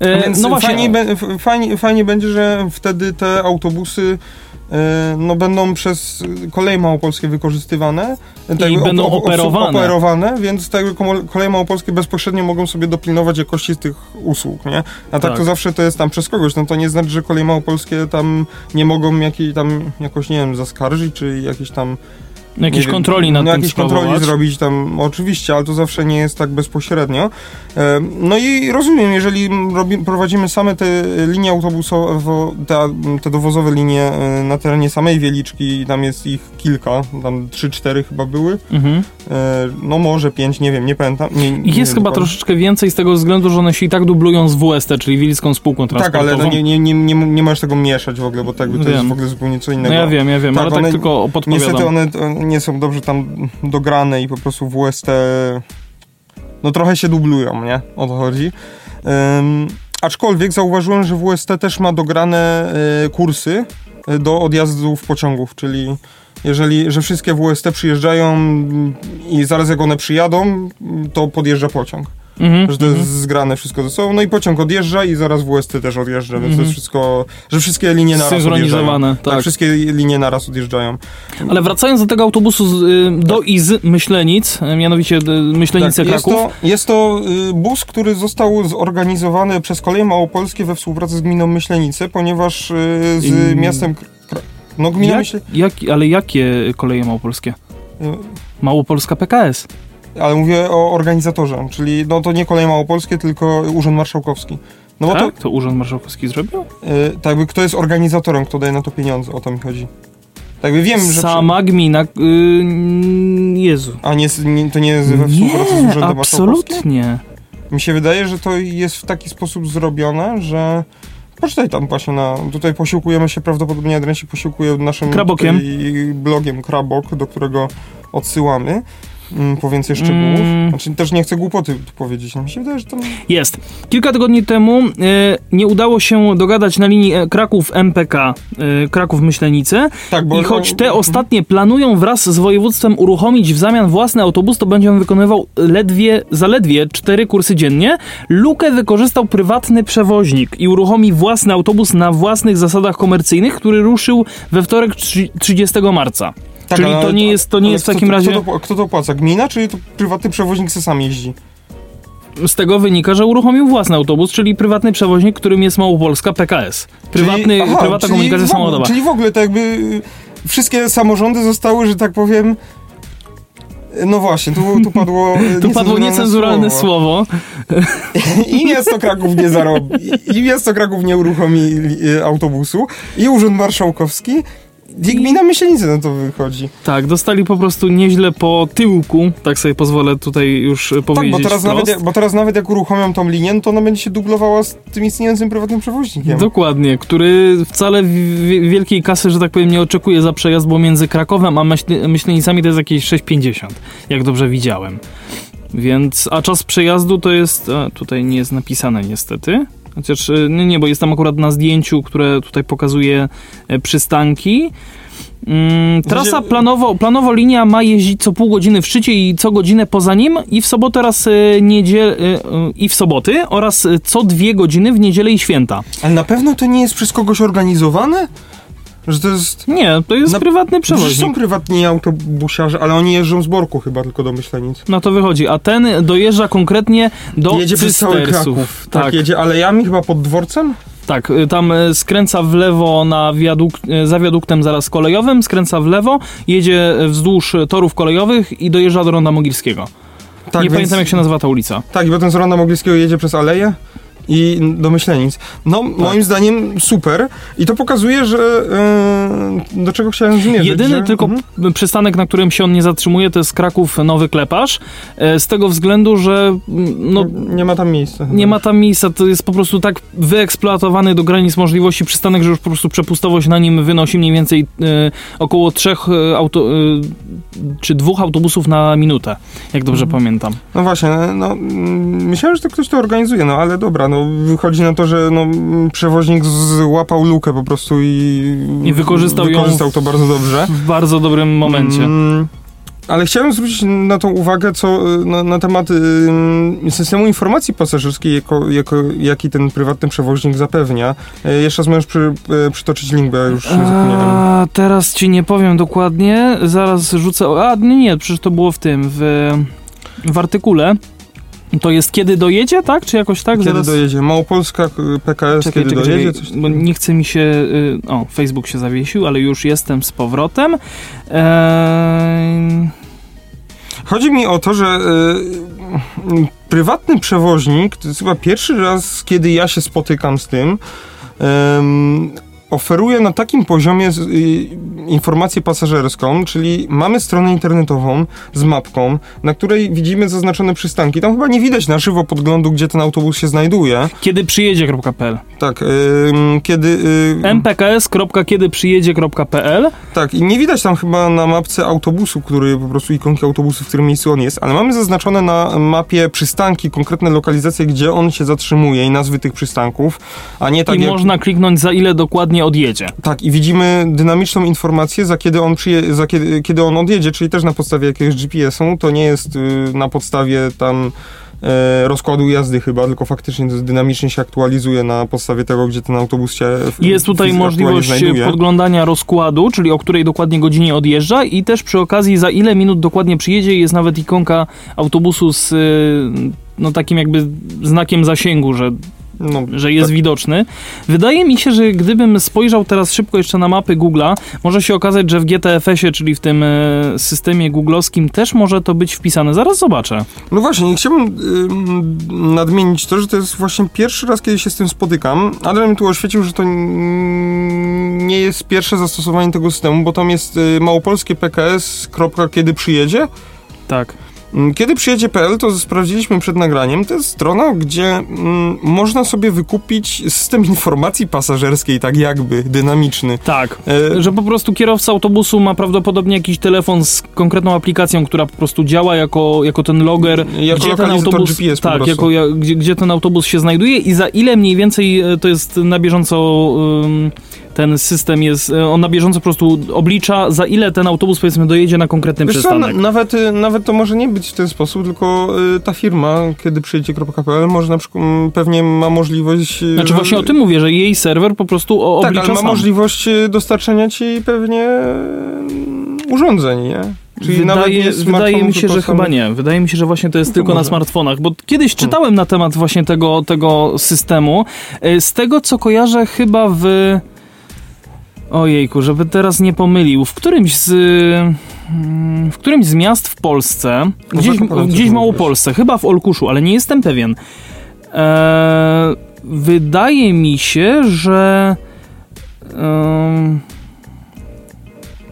E, no właśnie, fajnie, be- fajnie, fajnie będzie, że wtedy te autobusy e, no, będą przez koleje małopolskie wykorzystywane. tak jakby będą ob- operowane. operowane, więc tak koleje małopolskie bezpośrednio mogą sobie dopilnować jakości tych usług, nie? A tak, Tak. to zawsze to jest tam przez kogoś, no to nie znaczy, że koleje małopolskie tam nie mogą jakiej tam jakoś, nie wiem, zaskarżyć, czy jakieś tam jakieś nie wiem, kontroli nad no, tym jakieś kontroli sprawować. zrobić tam, oczywiście, ale to zawsze nie jest tak bezpośrednio. No i rozumiem, jeżeli prowadzimy same te linie autobusowe, te, te dowozowe linie e, na terenie samej Wieliczki, tam jest ich kilka, tam trzy, cztery chyba były, Mhm. e, no może pięć, nie wiem, nie pamiętam. Nie, jest wiem chyba dokładnie. troszeczkę więcej z tego względu, że one się i tak dublują z WST, czyli Wilicką Spółką Tak, Transportową. ale no, nie, nie, nie, nie, nie możesz tego mieszać w ogóle, bo tak, to jest Wiem. w ogóle zupełnie co No innego. ja wiem, ja wiem, Tak, ale tak tylko podpowiadam. Niestety one nie są dobrze tam dograne i po prostu w UST no trochę się dublują, nie? O to chodzi. Ym, aczkolwiek zauważyłem, że WST też ma dograne e, kursy e, do odjazdów pociągów, czyli jeżeli, że wszystkie WST przyjeżdżają i zaraz jak one przyjadą, to podjeżdża pociąg. Mhm, Że to jest zgrane wszystko ze sobą. No i pociąg odjeżdża i zaraz WST też odjeżdża, więc to Mhm. jest wszystko, że wszystkie linie naraz Synchronizowane, odjeżdżają. tak. wszystkie linie naraz odjeżdżają. Ale wracając do tego autobusu z, y, do i z Myślenic, y, mianowicie y, Myślenice Tak, jest, Kraków. to, jest to bus, który został zorganizowany przez Koleje Małopolskie we współpracy z gminą Myślenice, ponieważ z Ym, miastem... No gmina Jak, Myśle... jak, ale jakie koleje małopolskie? Małopolska PKS. Ale mówię o organizatorze, czyli no to nie Koleje Małopolskie, tylko Urząd Marszałkowski. No bo tak? To Urząd Marszałkowski zrobił? to, y, tak jakby kto jest organizatorem, kto daje na to pieniądze, o to mi chodzi. Tak jakby wiem, że... Sama gmina... Y, Jezu. A nie, nie, to nie jest we współpracy z Urzędem absolutnie. Mi się wydaje, że to jest w taki sposób zrobione, że. Poczytaj tam właśnie na. Tutaj posiłkujemy się prawdopodobnie Adrian się posiłkuje naszym Krabokiem. blogiem Krabok, do którego odsyłamy. Mm, po więcej szczegółów. Mm. Znaczy też nie chcę głupoty powiedzieć. No, mi się wydaje, że tam. Jest. Kilka tygodni temu e, nie udało się dogadać na linii e, Kraków-MPK, e, Kraków-Myślenice Tak, bo. i choć te no, ostatnie planują wraz z województwem uruchomić w zamian własny autobus, to będzie on wykonywał ledwie, zaledwie cztery kursy dziennie. Lukę wykorzystał prywatny przewoźnik i uruchomi własny autobus na własnych zasadach komercyjnych, który ruszył we wtorek trzy- 30 marca. Tak, czyli ale- to nie jest- to nie jest w kto takim to- razie- Kto to, kto to płaca? Gmina, czy to prywatny przewoźnik se sam jeździ? Z tego wynika, że uruchomił własny autobus, czyli prywatny przewoźnik, którym jest Małopolska PKS. Prywatny, Czyli- aha, prywatna komunikacja ogóle- samochodowa. Czyli w ogóle tak jakby y, wszystkie samorządy zostały, że tak powiem. No właśnie, tu, tu padło. y, Tu padło niecenzuralne słowo. I miasto Kraków nie zarobi. I miasto Kraków nie uruchomi y, autobusu. I Urząd Marszałkowski. I gmina Myślenice na to wychodzi. Tak, dostali po prostu nieźle po tyłku, tak sobie pozwolę tutaj już e, Tak, powiedzieć bo teraz, wprost. nawet, jak- bo teraz nawet jak uruchomią tą linię, no to ona będzie się dublowała z tym istniejącym prywatnym przewoźnikiem. Dokładnie, który wcale wielkiej kasy, że tak powiem, nie oczekuje za przejazd, bo między Krakowem a Myśl- Myślenicami to jest jakieś 6,50, jak dobrze widziałem. Więc, a czas przejazdu to jest, a, tutaj nie jest napisane niestety, chociaż e, nie, nie, bo jest tam akurat na zdjęciu, które tutaj pokazuje e, przystanki. Mm, trasa planowo, planowo linia ma jeździć co pół godziny w szczycie i co godzinę poza nim i w sobotę oraz e, niedziel, e, i w soboty oraz co dwie godziny w niedzielę i święta. Ale na pewno to nie jest przez kogoś organizowane? Że to jest... Nie, to jest Na- prywatny Przecież przewoźnik. są prywatni autobusiarze, ale oni jeżdżą z Borku chyba tylko do Myślenic. No to wychodzi, a ten dojeżdża konkretnie do jedzie przez cały. Kraków. Tak, Tak, jedzie alejami chyba pod dworcem? tak, y, tam y, skręca w lewo na wiaduk, y, za wiaduktem zaraz kolejowym, skręca w lewo, jedzie wzdłuż torów kolejowych i dojeżdża do Ronda Mogilskiego. Tak, Nie więc- pamiętam jak się nazywa ta ulica. Tak, i potem z Ronda Mogielskiego jedzie przez aleję i do Myślenic. No, Tak. moim zdaniem super i to pokazuje, że e, do czego chciałem zmierzyć. Jedyny że, tylko Mhm. przystanek, na którym się on nie zatrzymuje, to jest Kraków Nowy Kleparz. E, Z tego względu, że no, nie ma tam miejsca. nie ma tam miejsca, to jest po prostu tak wyeksploatowany do granic możliwości przystanek, że już po prostu przepustowość na nim wynosi mniej więcej e, około trzech auto, czy dwóch autobusów na minutę, jak dobrze Mhm. pamiętam. No właśnie, no mm, myślałem, że to ktoś to organizuje, no ale dobra, no wychodzi na to, że no, mm, przewoźnik złapał lukę po prostu i, I wykorzystał ją wykorzystał to bardzo dobrze. W bardzo dobrym momencie. Mm, ale chciałem zwrócić na tą uwagę, co y, na, na temat y, systemu informacji pasażerskiej, jako, jako, jaki ten prywatny przewoźnik zapewnia. Y, jeszcze raz możesz przy, y, przytoczyć link, bo ja już zapomniałem. A, teraz ci nie powiem dokładnie, zaraz rzucę. A, nie, nie, przecież to było w tym, w, w artykule. To jest kiedy dojedzie, tak? Czy jakoś tak? Kiedy Zaraz... dojedzie? Małopolska PKS, Czekaj, kiedy czekaj, dojedzie? czekaj, Coś bo nie chce mi się... y, O, Facebook się zawiesił, ale już jestem z powrotem. Eee... Chodzi mi o to, że y, y, prywatny przewoźnik, to jest chyba pierwszy raz, kiedy ja się spotykam z tym, ym, oferuje na takim poziomie z, y, informację pasażerską, czyli mamy stronę internetową z mapką, na której widzimy zaznaczone przystanki. Tam chyba nie widać na żywo podglądu, gdzie ten autobus się znajduje. Kiedy przyjedzie.pl Tak, ym, kiedy... y, mpks.kiedyprzyjedzie.pl Tak, i nie widać tam chyba na mapce autobusu, który po prostu ikonki autobusu, w którym miejscu on jest, ale mamy zaznaczone na mapie przystanki, konkretne lokalizacje, gdzie on się zatrzymuje i nazwy tych przystanków, a nie tak I jak... można kliknąć za ile dokładnie odjedzie. Tak, i widzimy dynamiczną informację, za kiedy on przyje... za kiedy, kiedy on odjedzie, czyli też na podstawie jakiegoś GPS-u, to nie jest y, na podstawie tam e, rozkładu jazdy chyba, tylko faktycznie to dynamicznie się aktualizuje na podstawie tego, gdzie ten autobus się Jest tutaj możliwość podglądania rozkładu, czyli o której dokładnie godzinie odjeżdża i też przy okazji za ile minut dokładnie przyjedzie jest nawet ikonka autobusu z y, no takim jakby znakiem zasięgu, że, No, że jest tak. widoczny. Wydaje mi się, że gdybym spojrzał teraz szybko jeszcze na mapy Google'a, może się okazać, że w GTFS-ie, czyli w tym e, systemie googlowskim też może to być wpisane. Zaraz zobaczę. No właśnie, i chciałbym ym, nadmienić to, że to jest właśnie pierwszy raz, kiedy się z tym spotykam. Adrian mi tu oświecił, że to nie jest pierwsze zastosowanie tego systemu, bo tam jest y, małopolskie PKS, kropka, kiedy przyjedzie. Tak. Mm, Kiedy przyjedzie.pl, to sprawdziliśmy przed nagraniem. To jest strona, gdzie mm, można sobie wykupić system informacji pasażerskiej, tak jakby, dynamiczny. Tak. E, Że po prostu kierowca autobusu ma prawdopodobnie jakiś telefon z konkretną aplikacją, która po prostu działa jako, jako ten loger, Jako gdzie ten autobus, GPS tak, jako, ja- gdzie, gdzie ten autobus się znajduje i za ile mniej więcej e, to jest na bieżąco ym, ten system jest, e, on na bieżąco po prostu oblicza za ile ten autobus powiedzmy dojedzie na konkretny Wiesz co, przystanek. na, nawet, y, nawet to może nie być w ten sposób, tylko y, ta firma, kiedy przyjedzie.pl, może na przykład mm, pewnie ma możliwość. y, Znaczy właśnie o tym mówię, że jej serwer po prostu o- Tak, oblicza ale ma sam. możliwość y, dostarczenia ci pewnie urządzeń, nie? Czyli nawet Wydaje, wydaje mi się, że chyba nie. Wydaje mi się, że właśnie to jest No to tylko na może. smartfonach, bo kiedyś czytałem na temat właśnie tego, tego systemu. Z tego, co kojarzę, chyba w... Ojejku, żeby teraz nie pomylił. W którymś z... mm, W którymś z miast w Polsce, No gdzieś, Zakopane gdzieś Małopolsce, chyba w Olkuszu, ale nie jestem pewien. E, wydaje mi się, że... em,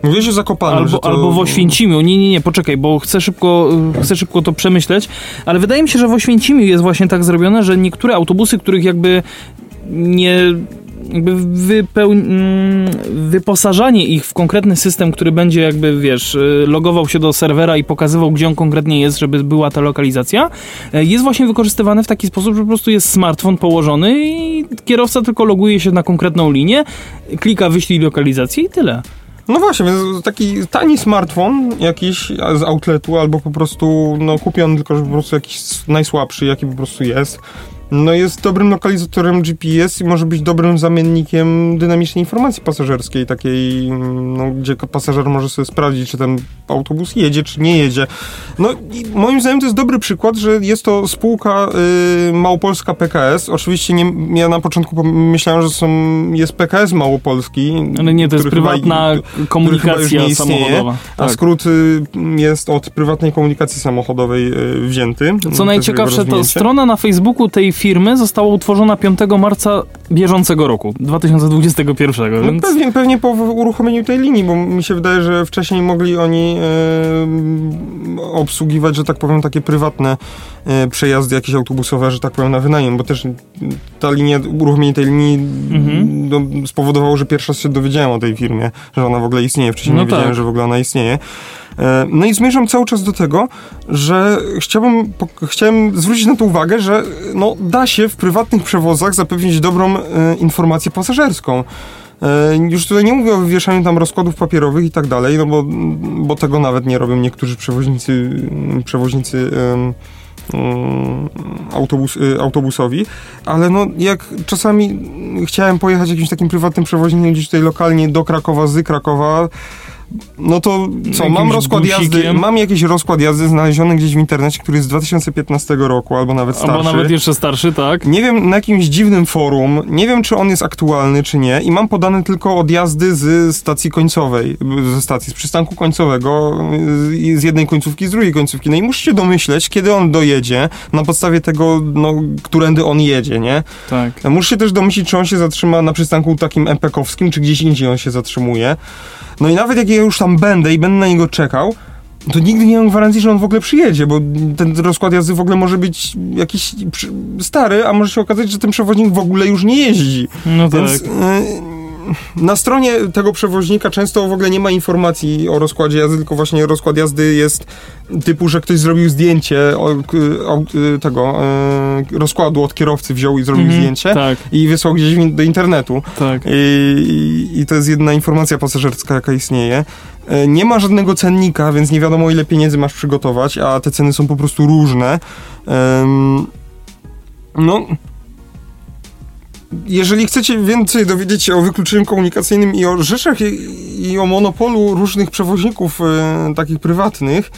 Mówiłeś o Zakopanem, Albo, to... albo w Oświęcimiu. Nie, nie, nie, poczekaj, bo chcę szybko, chcę szybko to przemyśleć, ale wydaje mi się, że w Oświęcimiu jest właśnie tak zrobione, że niektóre autobusy, których jakby nie jakby wypeł... mm, wyposażanie ich w konkretny system, który będzie jakby, wiesz, y, logował się do serwera i pokazywał, gdzie on konkretnie jest, żeby była ta lokalizacja, y, jest właśnie wykorzystywane w taki sposób, że po prostu jest smartfon położony i kierowca tylko loguje się na konkretną linię, klika wyślij lokalizację i tyle. No właśnie, więc taki tani smartfon jakiś z outletu, albo po prostu no, kupiony tylko, że po prostu jakiś najsłabszy, jaki po prostu jest, no jest dobrym lokalizatorem GPS i może być dobrym zamiennikiem dynamicznej informacji pasażerskiej, takiej, no, gdzie pasażer może sobie sprawdzić, czy ten autobus jedzie, czy nie jedzie. No i moim zdaniem to jest dobry przykład, że jest to spółka y, Małopolska PKS. Oczywiście nie, ja na początku pomyślałem, że są, jest PKS Małopolski. Ale nie, to jest prywatna chyba komunikacja nie samochodowa. A Tak. skrót y, jest od prywatnej komunikacji samochodowej y, wzięty. Co najciekawsze, to strona na Facebooku tej firmy została utworzona 5 marca bieżącego roku, 2021. No Więc... pewnie, pewnie po uruchomieniu tej linii, bo mi się wydaje, że wcześniej mogli oni e, obsługiwać, że tak powiem, takie prywatne e, przejazdy jakieś autobusowe, że tak powiem, na wynajem, bo też ta linia, uruchomienie tej linii Mhm. no, spowodowało, że pierwszy raz się dowiedziałem o tej firmie, że ona w ogóle istnieje. Wcześniej No nie wiedziałem, tak. że w ogóle ona istnieje. E, No i zmierzam cały czas do tego, że chciałbym, chciałem zwrócić na to uwagę, że no, da się w prywatnych przewozach zapewnić dobrą e, informację pasażerską. E, Już tutaj nie mówię o wywieszaniu tam rozkładów papierowych i tak dalej, no bo, bo tego nawet nie robią niektórzy przewoźnicy, przewoźnicy mm, autobus, y, autobusowi, ale no jak czasami chciałem pojechać jakimś takim prywatnym przewoźnikiem gdzieś tutaj lokalnie do Krakowa, z Krakowa, no to co, mam rozkład jazdy, mam jakiś rozkład jazdy znaleziony gdzieś w internecie, który jest z 2015 roku, albo nawet starszy. Albo nawet jeszcze starszy, tak? Nie wiem, na jakimś dziwnym forum, nie wiem, czy on jest aktualny, czy nie, i mam podane tylko odjazdy z stacji końcowej, ze stacji, z przystanku końcowego, z jednej końcówki, z drugiej końcówki. No i musicie domyśleć, kiedy on dojedzie, na podstawie tego, no, którędy on jedzie, nie? Tak. Musicie też domyślić, czy on się zatrzyma na przystanku takim MPK-owskim, czy gdzieś indziej on się zatrzymuje. No i nawet jak ja już tam będę i będę na niego czekał, to nigdy nie mam gwarancji, że on w ogóle przyjedzie, bo ten rozkład jazdy w ogóle może być jakiś stary, a może się okazać, że ten przewoźnik w ogóle już nie jeździ. No tak. Więc y, na stronie tego przewoźnika często w ogóle nie ma informacji o rozkładzie jazdy, tylko właśnie rozkład jazdy jest typu, że ktoś zrobił zdjęcie o, o, tego y, rozkładu od kierowcy, wziął i zrobił Mhm, zdjęcie Tak, i wysłał gdzieś do internetu. tak. I, I to jest jedna informacja pasażerska, jaka istnieje. E, Nie ma żadnego cennika, więc nie wiadomo, ile pieniędzy masz przygotować, a te ceny są po prostu różne. No. Jeżeli chcecie więcej dowiedzieć się o wykluczeniu komunikacyjnym i o rzeczach i, i o monopolu różnych przewoźników e, takich prywatnych,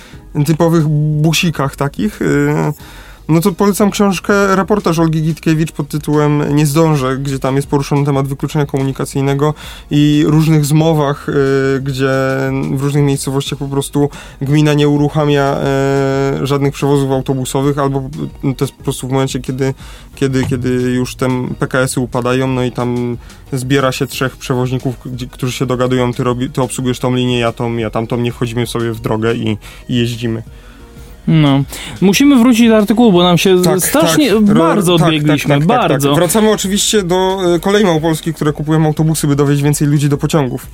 typowych busikach takich, e, no to polecam książkę, reportaż Olgi Gitkiewicz pod tytułem Nie zdążę, gdzie tam jest poruszony temat wykluczenia komunikacyjnego i różnych zmowach, y, gdzie w różnych miejscowościach po prostu gmina nie uruchamia y, żadnych przewozów autobusowych, albo y, to jest po prostu w momencie, kiedy, kiedy, kiedy już te PKS-y upadają, no i tam zbiera się trzech przewoźników, gdzie- którzy się dogadują, ty, robi, ty obsługujesz tą linię, ja tą, ja tamtą, nie wchodzimy sobie w drogę i, i jeździmy. No. Musimy wrócić do artykułu, bo nam się Tak, strasznie tak. Bardzo tak, odbiegliśmy. tak, tak, tak, bardzo. Tak. Wracamy oczywiście do e, kolei małopolskich, które kupują autobusy, by dowieźć więcej ludzi do pociągów.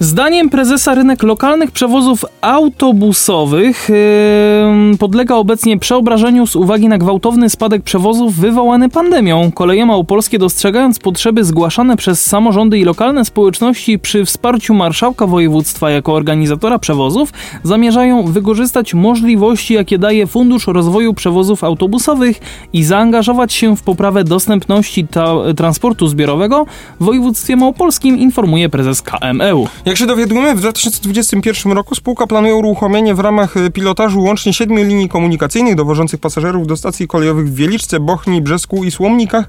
Zdaniem prezesa rynek lokalnych przewozów autobusowych yy, podlega obecnie przeobrażeniu z uwagi na gwałtowny spadek przewozów wywołany pandemią. Koleje małopolskie dostrzegając potrzeby zgłaszane przez samorządy i lokalne społeczności przy wsparciu marszałka województwa jako organizatora przewozów zamierzają wykorzystać możliwości, jakie daje Fundusz Rozwoju Przewozów Autobusowych i zaangażować się w poprawę dostępności ta- transportu zbiorowego w województwie małopolskim, informuje prezes KMEU. Jak się dowiadujemy, w 2021 roku spółka planuje uruchomienie w ramach e, pilotażu łącznie siedmiu linii komunikacyjnych dowożących pasażerów do stacji kolejowych w Wieliczce, Bochni, Brzesku i Słomnikach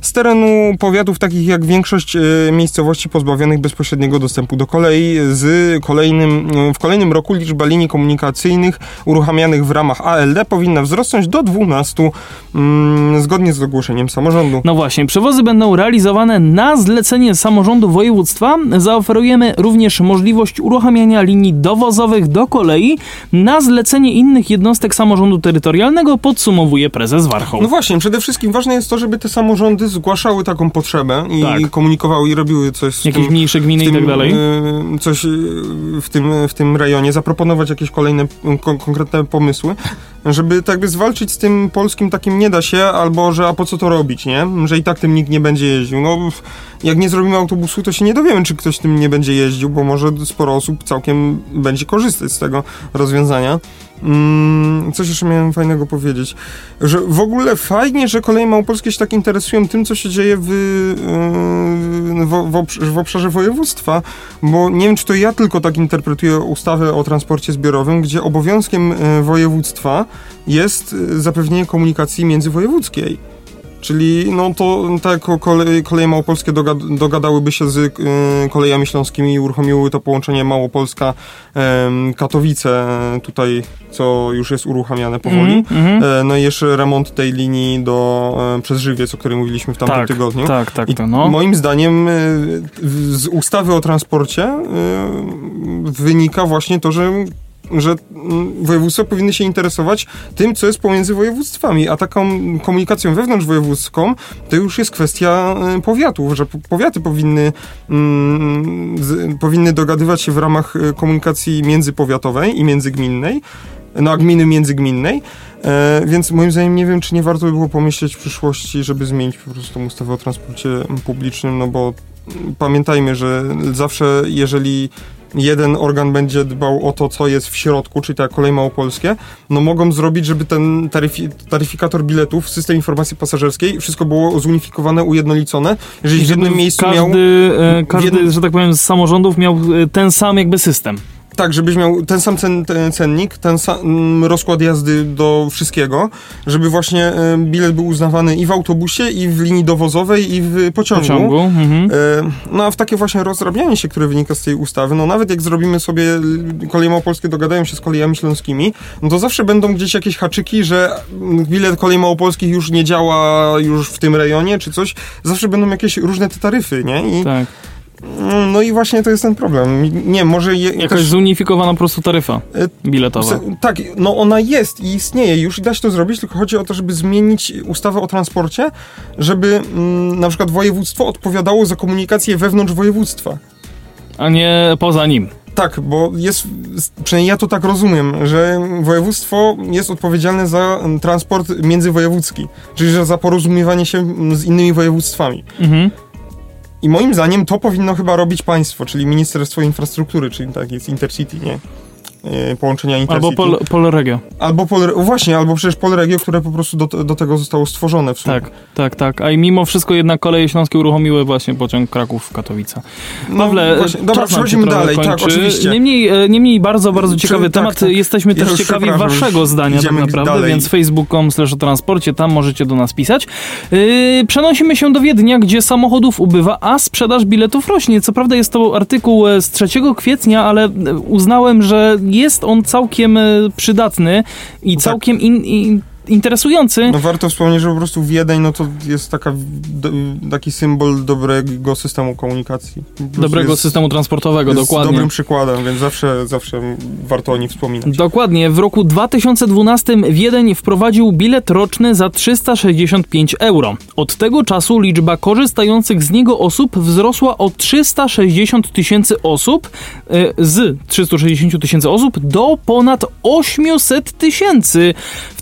z terenu powiatów takich jak większość e, miejscowości pozbawionych bezpośredniego dostępu do kolei. Z kolejnym, e, w kolejnym roku liczba linii komunikacyjnych uruchamianych w ramach ALD powinna wzrosnąć do 12 mm, zgodnie z ogłoszeniem samorządu. No właśnie, przewozy będą realizowane na zlecenie samorządu województwa. Zaoferujemy również możliwość uruchamiania linii dowozowych do kolei na zlecenie innych jednostek samorządu terytorialnego, podsumowuje prezes Warchoł. No właśnie, przede wszystkim ważne jest to, żeby te samorządy zgłaszały taką potrzebę i Tak. komunikowały i robiły coś z Jakieś tym, mniejsze gminy w i tym, tak dalej. y, coś y, w tym, w tym rejonie, zaproponować jakieś kolejne y, kon- konkretne pomysły, żeby tak by zwalczyć z tym polskim takim nie da się, albo że a po co to robić, nie? Że i tak tym nikt nie będzie jeździł. No, jak nie zrobimy autobusu, to się nie dowiemy, czy ktoś tym nie będzie jeździł, bo może sporo osób całkiem będzie korzystać z tego rozwiązania. Mm, coś jeszcze miałem fajnego powiedzieć. Że w ogóle fajnie, że koleje małopolskie się tak interesują tym, co się dzieje w, yy, w, w, obsz- w obszarze województwa, bo nie wiem, czy to ja tylko tak interpretuję ustawę o transporcie zbiorowym, gdzie obowiązkiem yy, województwa jest yy, zapewnienie komunikacji międzywojewódzkiej. Czyli no to tak kolej, koleje małopolskie dogad, dogadałyby się z y, kolejami śląskimi i uruchomiły to połączenie Małopolska-Katowice tutaj, co już jest uruchamiane powoli. Mhm, E, no i jeszcze remont tej linii do, e, przez Żywiec, o której mówiliśmy w tamtym tak, tygodniu. tak, tak, to no. Moim zdaniem e, z ustawy o transporcie e, wynika właśnie to, że że mm, województwa powinny się interesować tym, co jest pomiędzy województwami, a taką komunikacją wewnątrzwojewódzką to już jest kwestia e, powiatów, że po- powiaty powinny, mm, z, powinny dogadywać się w ramach e, komunikacji międzypowiatowej i międzygminnej, no a gminy międzygminnej, e, więc moim zdaniem nie wiem, czy nie warto by było pomyśleć w przyszłości, żeby zmienić po prostu tą ustawę o transporcie publicznym, no bo mm, pamiętajmy, że zawsze jeżeli jeden organ będzie dbał o to, co jest w środku, czyli tak kolej małopolskie, no mogą zrobić, żeby ten taryfi, taryfikator biletów, system informacji pasażerskiej, wszystko było zunifikowane, ujednolicone, jeżeli w jednym miejscu każdy, miał... e, każdy jednym- że tak powiem, z samorządów miał e, ten sam jakby system. Tak, żebyś miał ten sam cen, ten cennik, ten sam mm, rozkład jazdy do wszystkiego, żeby właśnie e, bilet był uznawany i w autobusie, i w linii dowozowej, i w pociągu. pociągu. Mhm. E, No a w takie właśnie rozrabianie się, które wynika z tej ustawy, no nawet jak zrobimy sobie koleje małopolskie dogadają się z kolejami śląskimi, no to zawsze będą gdzieś jakieś haczyki, że mm, bilet kolei małopolskich już nie działa już w tym rejonie, czy coś. Zawsze będą jakieś różne te taryfy, nie? I, Tak. No i właśnie to jest ten problem. Nie, może je, Jakaś też- zunifikowana po prostu taryfa E, biletowa. Tak, no ona jest i istnieje już i da się to zrobić, tylko chodzi o to, żeby zmienić ustawę o transporcie, żeby mm, na przykład województwo odpowiadało za komunikację wewnątrz województwa. A nie poza nim. Tak, bo jest, przynajmniej ja to tak rozumiem, że województwo jest odpowiedzialne za mm, transport międzywojewódzki, czyli za porozumiewanie się mm, z innymi województwami. Mhm. I moim zdaniem to powinno chyba robić państwo, czyli Ministerstwo Infrastruktury, czyli tak jest Intercity, nie? E, Połączenia Intercity. Albo pol, Polregio. Albo Pol, właśnie, albo przecież Polregio, które po prostu do, do tego zostało stworzone w sumie. Tak, tak, tak. A i mimo wszystko jednak koleje śląskie uruchomiły właśnie pociąg Kraków-Katowice. No, Pawle, właśnie, czas dobra, przechodzimy dalej, tak, kończy. oczywiście. Niemniej, e, niemniej bardzo, bardzo ciekawy tak, temat. tak. Jesteśmy Ja też ciekawi waszego zdania tak naprawdę, dalej. więc facebook.com slash o transporcie, tam możecie do nas pisać. Yy, przenosimy się do Wiednia, gdzie samochodów ubywa, a sprzedaż biletów rośnie. Co prawda jest to artykuł e, z 3 kwietnia, ale e, uznałem, że jest on całkiem e, przydatny i całkiem in, in, interesujący. No warto wspomnieć, że po prostu Wiedeń no to jest taka, do, taki symbol dobrego systemu komunikacji. Dobrego jest, systemu transportowego, jest dokładnie. dobrym przykładem, więc zawsze, zawsze warto o nim wspominać. Dokładnie. W roku 2012 Wiedeń wprowadził bilet roczny za 365 euro. Od tego czasu liczba korzystających z niego osób wzrosła o 360 tysięcy osób, e, z 360 tysięcy osób do ponad 800 tysięcy.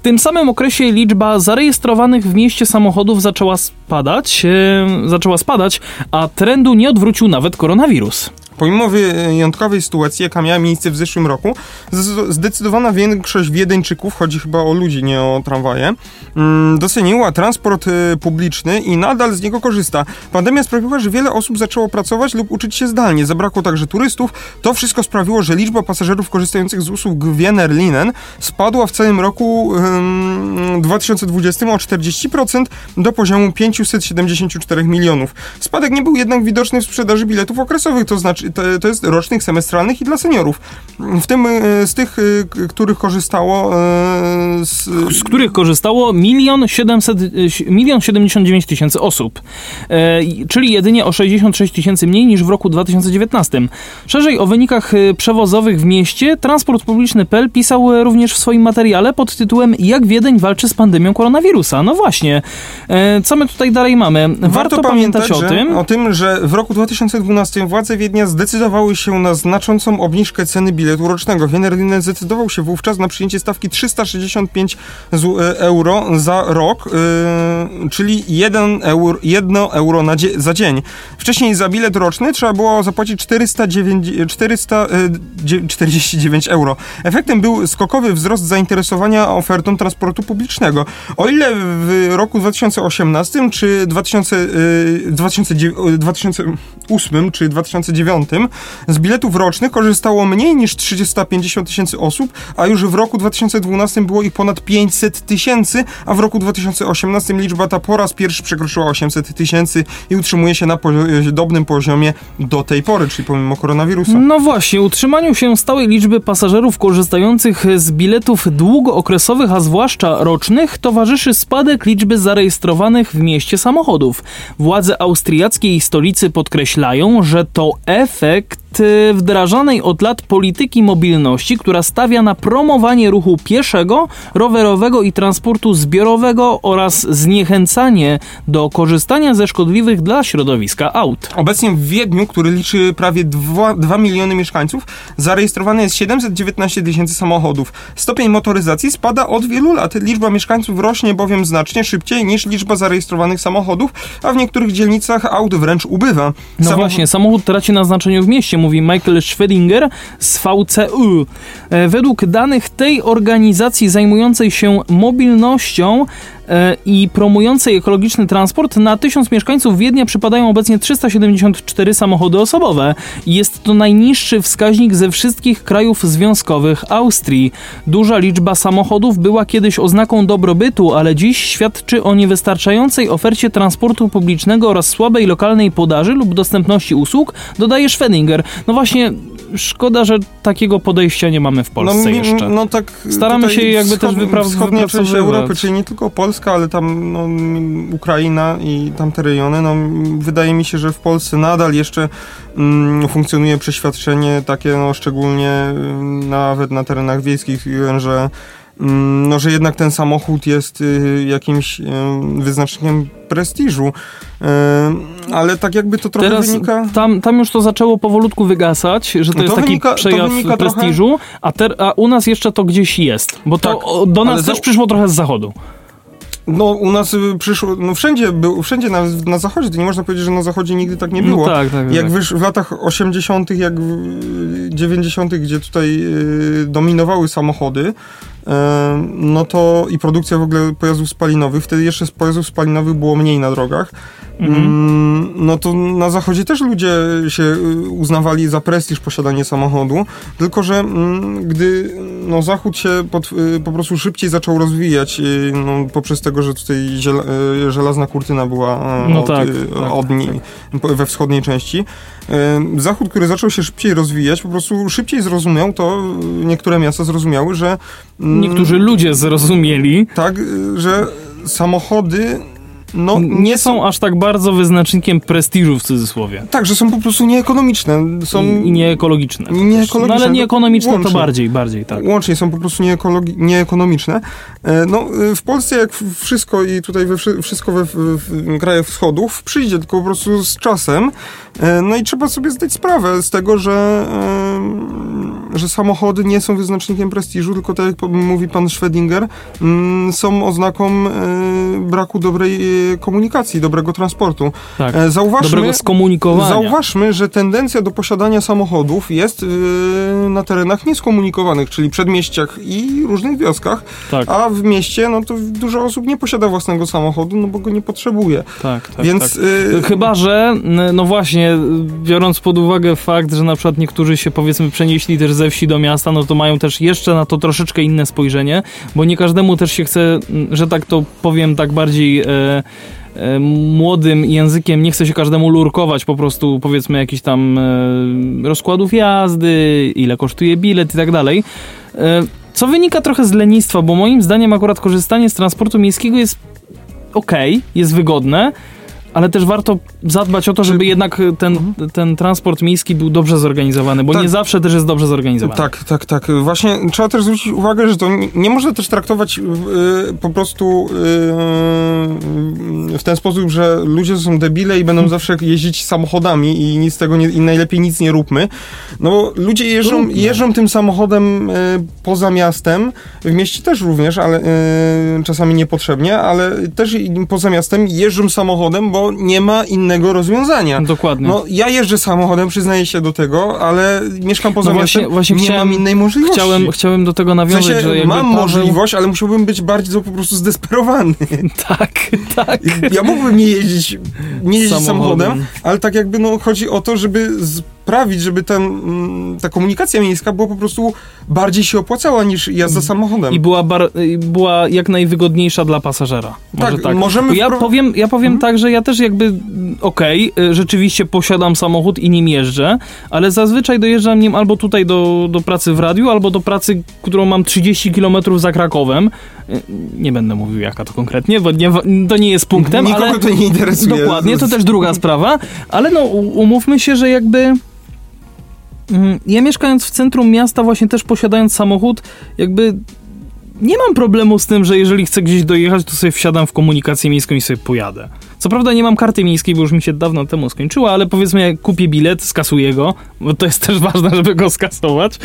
Tym samym okresie liczba zarejestrowanych w mieście samochodów zaczęła spadać, zaczęła spadać, a trendu nie odwrócił nawet koronawirus. Pomimo wyjątkowej sytuacji, jaka miała miejsce w zeszłym roku, zdecydowana większość Wiedeńczyków, chodzi chyba o ludzi, nie o tramwaje, mm, doceniła transport y, publiczny i nadal z niego korzysta. Pandemia sprawiła, że wiele osób zaczęło pracować lub uczyć się zdalnie. Zabrakło także turystów. To wszystko sprawiło, że liczba pasażerów korzystających z usług Wiener Linen spadła w całym roku ym, 2020 o 40% do poziomu 574 milionów. Spadek nie był jednak widoczny w sprzedaży biletów okresowych, to znaczy to, to jest rocznych, semestralnych i dla seniorów. W tym y, z tych, k- których korzystało y, z, z których korzystało milion siedemset- y, milion 79 tysięcy osób, e, czyli jedynie o 66 tysięcy mniej niż w roku 2019. Szerzej o wynikach przewozowych w mieście Transport Publiczny.pl pisał e, również w swoim materiale pod tytułem Jak Wiedeń walczy z pandemią koronawirusa. No właśnie, e, co my tutaj dalej mamy? Warto, pamiętać o że, tym. o tym, że w roku 2012 władze Wiednia zdecydowały się na znaczącą obniżkę ceny biletu rocznego. Wienerlinen zdecydował się wówczas na przyjęcie stawki 365 zu- e, euro za rok, yy, czyli 1 euro, 1 euro na dzie- za dzień. Wcześniej za bilet roczny trzeba było zapłacić 409, 449 euro. Efektem był skokowy wzrost zainteresowania ofertą transportu publicznego. O ile w roku 2018 czy 2000, yy, 2009, 2008 czy 2009 z biletów rocznych korzystało mniej niż 350 tysięcy osób, a już w roku 2012 było ich ponad 500 tysięcy, a w roku 2018 liczba ta po raz pierwszy przekroczyła 800 tysięcy i utrzymuje się na podobnym poziomie do tej pory, czyli pomimo koronawirusa. No właśnie, utrzymaniu się stałej liczby pasażerów korzystających z biletów długookresowych, a zwłaszcza rocznych, towarzyszy spadek liczby zarejestrowanych w mieście samochodów. Władze austriackiej stolicy podkreślają, że to efekt efekt y, wdrażanej od lat polityki mobilności, która stawia na promowanie ruchu pieszego, rowerowego i transportu zbiorowego oraz zniechęcanie do korzystania ze szkodliwych dla środowiska aut. Obecnie w Wiedniu, który liczy prawie 2, 2 miliony mieszkańców, zarejestrowane jest 719 tysięcy samochodów. Stopień motoryzacji spada od wielu lat. Liczba mieszkańców rośnie bowiem znacznie szybciej niż liczba zarejestrowanych samochodów, a w niektórych dzielnicach aut wręcz ubywa. No Samochód- właśnie, samochód traci na znaczeniu w mieście, mówi Michael Schwedinger z VCU. E, Według danych tej organizacji zajmującej się mobilnością e, i promującej ekologiczny transport, na tysiąc mieszkańców Wiednia przypadają obecnie 374 samochody osobowe. Jest to najniższy wskaźnik ze wszystkich krajów związkowych Austrii. Duża liczba samochodów była kiedyś oznaką dobrobytu, ale dziś świadczy o niewystarczającej ofercie transportu publicznego oraz słabej lokalnej podaży lub dostępności usług, dodaje Schwedinger. No właśnie, szkoda, że takiego podejścia nie mamy w Polsce mi- jeszcze. No tak. Staramy się jakby też wschod- wypra- Wschodnia część. Europy, czyli nie tylko Polska, ale tam no, Ukraina i tamte rejony. No, wydaje mi się, że w Polsce nadal jeszcze mm, funkcjonuje przeświadczenie takie, no, szczególnie mm, nawet na terenach wiejskich, że no, że jednak ten samochód jest y, jakimś y, wyznacznikiem prestiżu. Y, ale tak jakby to trochę Teraz wynika... tam, tam już to zaczęło powolutku wygasać, że to, No to jest taki wynika- to przejaw wynika trochę- prestiżu, a, ter, a u nas jeszcze to gdzieś jest. Bo to Tak, do nas też przyszło trochę z zachodu. No u nas y, przyszło, no wszędzie, był, wszędzie na, na zachodzie, to nie można powiedzieć, że na zachodzie nigdy tak nie było. No tak, tak. Jak tak. wiesz, w latach 80., jak w 90., gdzie tutaj y, dominowały samochody, y, no to i produkcja w ogóle pojazdów spalinowych, wtedy jeszcze z pojazdów spalinowych było mniej na drogach. Mhm. Mm, No to na zachodzie też ludzie się y, uznawali za prestiż posiadanie samochodu, tylko że mm, gdy no, zachód się pod, y, po prostu szybciej zaczął rozwijać y, no, poprzez tego, że tutaj y, żelazna kurtyna była y, No od, tak, y, tak, od niej po- we wschodniej części. Zachód, który zaczął się szybciej rozwijać, po prostu szybciej zrozumiał to, niektóre miasta zrozumiały, że mm, Niektórzy ludzie zrozumieli. tak, że samochody no, Nie są aż tak bardzo wyznacznikiem prestiżu w cudzysłowie. Tak, że są po prostu nieekonomiczne. Są I, nieekologiczne. I nieekologiczne, No ale no, nieekonomiczne to bardziej, bardziej, tak. Łącznie są po prostu nieekologi- nieekonomiczne. E, No, e, w Polsce jak wszystko i tutaj we wszy- wszystko we w, krajach wschodów przyjdzie tylko po prostu z czasem. E, No i trzeba sobie zdać sprawę z tego, że, e, że samochody nie są wyznacznikiem prestiżu, tylko tak jak mówi pan Schwedinger, mm, są oznaką braku dobrej komunikacji, dobrego transportu. tak. E, Zauważmy, Dobrego skomunikowania. Zauważmy, że tendencja do posiadania samochodów jest yy, na terenach nieskomunikowanych, czyli przedmieściach i różnych wioskach, tak, a w mieście no to dużo osób nie posiada własnego samochodu, no bo go nie potrzebuje. tak, tak. Więc tak. yy, Chyba, że, no właśnie, biorąc pod uwagę fakt, że na przykład niektórzy się powiedzmy przenieśli też ze wsi do miasta, no to mają też jeszcze na to troszeczkę inne spojrzenie, bo nie każdemu też się chce, że tak to powiem tak bardziej e, młodym językiem, nie chce się każdemu lurkować po prostu powiedzmy jakichś tam e, rozkładów jazdy, ile kosztuje bilet i tak dalej. E, co wynika trochę z lenistwa, bo moim zdaniem akurat korzystanie z transportu miejskiego jest okej, jest wygodne, ale też warto zadbać o to, żeby jednak ten, ten transport miejski był dobrze zorganizowany, bo Tak. nie zawsze też jest dobrze zorganizowany. Tak, tak, tak. Właśnie trzeba też zwrócić uwagę, że to nie, można też traktować yy, po prostu yy, w ten sposób, że ludzie są debile i będą zawsze jeździć samochodami i nic z tego nie, i najlepiej nic nie róbmy. No bo ludzie jeżdżą, jeżdżą tym samochodem yy, poza miastem, w mieście też również, ale yy, czasami niepotrzebnie, ale też poza miastem jeżdżą samochodem, bo nie ma innego rozwiązania. Dokładnie. No, ja jeżdżę samochodem, przyznaję się do tego, ale mieszkam poza No miastem, właśnie nie chciałem- mam innej możliwości. chciałem, chciałem do tego w nawiązać, sensie, że mam Paweł... możliwość, ale musiałbym być bardzo po prostu zdesperowany. Tak, tak. Ja mógłbym nie jeździć, nie jeździć Samochodem. samochodem, ale tak jakby no, chodzi o to, żeby z sprawić, żeby ten, mm, ta komunikacja miejska była po prostu bardziej się opłacała niż jazda samochodem. I była, bar, była jak najwygodniejsza dla pasażera. Może Tak, tak. możemy Ja powiem, ja powiem tak, że ja też jakby, mm, okej, y, rzeczywiście posiadam samochód i nim jeżdżę, ale zazwyczaj dojeżdżam nim albo tutaj do, do pracy w radiu, albo do pracy, którą mam 30 km za Krakowem. Y, Nie będę mówił jaka to konkretnie, bo nie, to nie jest punktem, Nikogo ale... to nie interesuje. Dokładnie, to też druga sprawa, ale no umówmy się, że jakby mm, ja mieszkając w centrum miasta, właśnie też posiadając samochód, jakby nie mam problemu z tym, że jeżeli chcę gdzieś dojechać, to sobie wsiadam w komunikację miejską i sobie pojadę. Co prawda nie mam karty miejskiej, bo już mi się dawno temu skończyła, ale powiedzmy jak kupię bilet, skasuję go, bo to jest też ważne, żeby go skasować.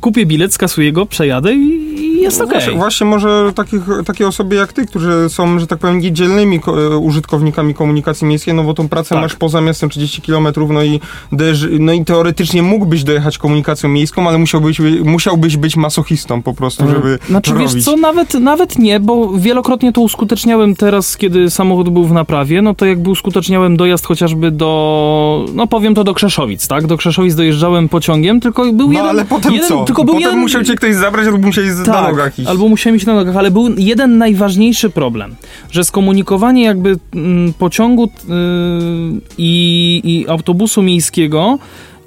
Kupię bilet, skasuję go, przejadę i jest okej. Właśnie, właśnie może takich, takie osoby jak ty, którzy są, że tak powiem, niedzielnymi e, użytkownikami komunikacji miejskiej, no bo tą pracę Tak. masz poza miastem 30 km, no i, no i teoretycznie mógłbyś dojechać komunikacją miejską, ale musiałbyś, musiałbyś być masochistą po prostu, żeby Znaczy wiesz co, nawet, nawet nie, bo wielokrotnie to uskuteczniałem teraz, kiedy samochód był w naprawie, no to jakby uskuteczniałem dojazd chociażby do, no powiem to do Krzeszowic, tak? Do Krzeszowic dojeżdżałem pociągiem, tylko był No jeden... ale potem jeden, co? Tylko był potem jeden, musiał cię ktoś zabrać, albo musiałeś z- na tak, nogach iść. albo musiałem iść na nogach, ale był jeden najważniejszy problem, że skomunikowanie jakby mm, pociągu y, i autobusu miejskiego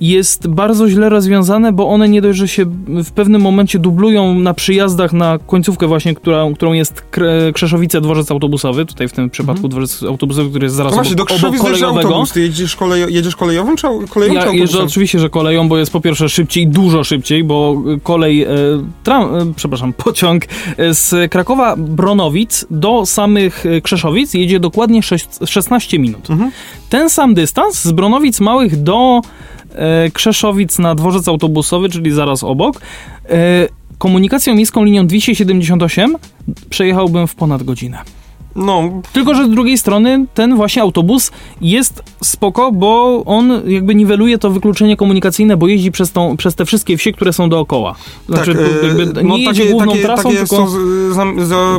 jest bardzo źle rozwiązane, bo one nie dość, że się w pewnym momencie dublują na przyjazdach na końcówkę właśnie, która, którą jest Krzeszowice dworzec autobusowy, tutaj w tym przypadku dworzec autobusowy, który jest zaraz. No właśnie, do obok, obok kolejowego. autobus. Ty jedziesz, kolejo- jedziesz kolejową czy koleją Ja czy jeżdżę oczywiście, że koleją, bo jest po pierwsze szybciej, dużo szybciej, bo kolej, e, tram, e, przepraszam, pociąg e, z Krakowa Bronowic do samych e, Krzeszowic jedzie dokładnie sześć- 16 minut. Mhm. Ten sam dystans z Bronowic Małych do Krzeszowic na dworzec autobusowy, czyli zaraz obok, e, komunikacją miejską linią 278 przejechałbym w ponad godzinę. No, Tylko, że z drugiej strony ten właśnie autobus jest spoko, bo on jakby niweluje to wykluczenie komunikacyjne, bo jeździ przez, tą, przez te wszystkie wsie, które są dookoła. Znaczy, tak, e, no nie jedzie takie, główną takie, trasą, takie tylko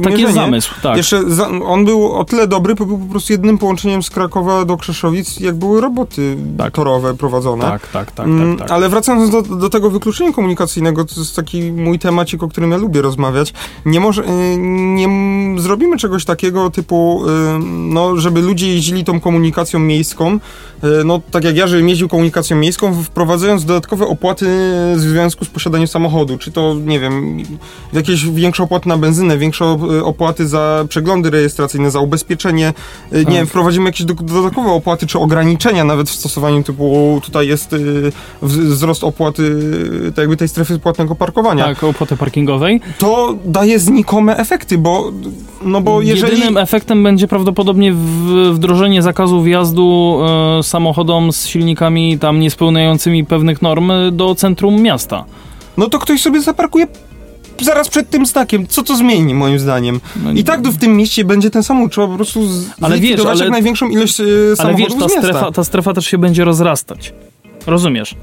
taki jest zamysł. Tak. Jeszcze za, on był o tyle dobry, bo był po prostu jednym połączeniem z Krakowa do Krzeszowic, jak były roboty Tak. torowe prowadzone. tak, tak, tak, Mm, tak, tak. Ale wracając do, do tego wykluczenia komunikacyjnego, to jest taki mój temacik, o którym ja lubię rozmawiać. Nie, może, y, nie zrobimy czegoś takiego typu, y, no, żeby ludzie jeździli tą komunikacją miejską, y, no tak jak ja, żebym jeździł komunikacją miejską, wprowadzając dodatkowe opłaty w związku z posiadaniem samochodu. Czy to, nie wiem, jakieś większe opłaty na benzynę, większe y, opłaty za przeglądy rejestracyjne, za ubezpieczenie, y, nie Tak. wiem, wprowadzimy jakieś do, dodatkowe opłaty, czy ograniczenia nawet w stosowaniu typu, tutaj jest y, wzrost opłaty, y, tak jakby tej strefy płatnego parkowania. Tak, opłaty parkingowej. To daje znikome efekty, bo, no bo jeżeli... Efektem będzie prawdopodobnie wdrożenie zakazu wjazdu e, samochodom z silnikami tam niespełniającymi pewnych norm e, do centrum miasta. No to ktoś sobie zaparkuje zaraz przed tym znakiem. Co to zmieni, moim zdaniem? No, I tak w tym mieście będzie ten sam, trzeba po prostu Ale wiesz, ale- jak największą ilość y, Ale samochodów wiesz, ta strefa, ta strefa też się będzie rozrastać. Rozumiesz?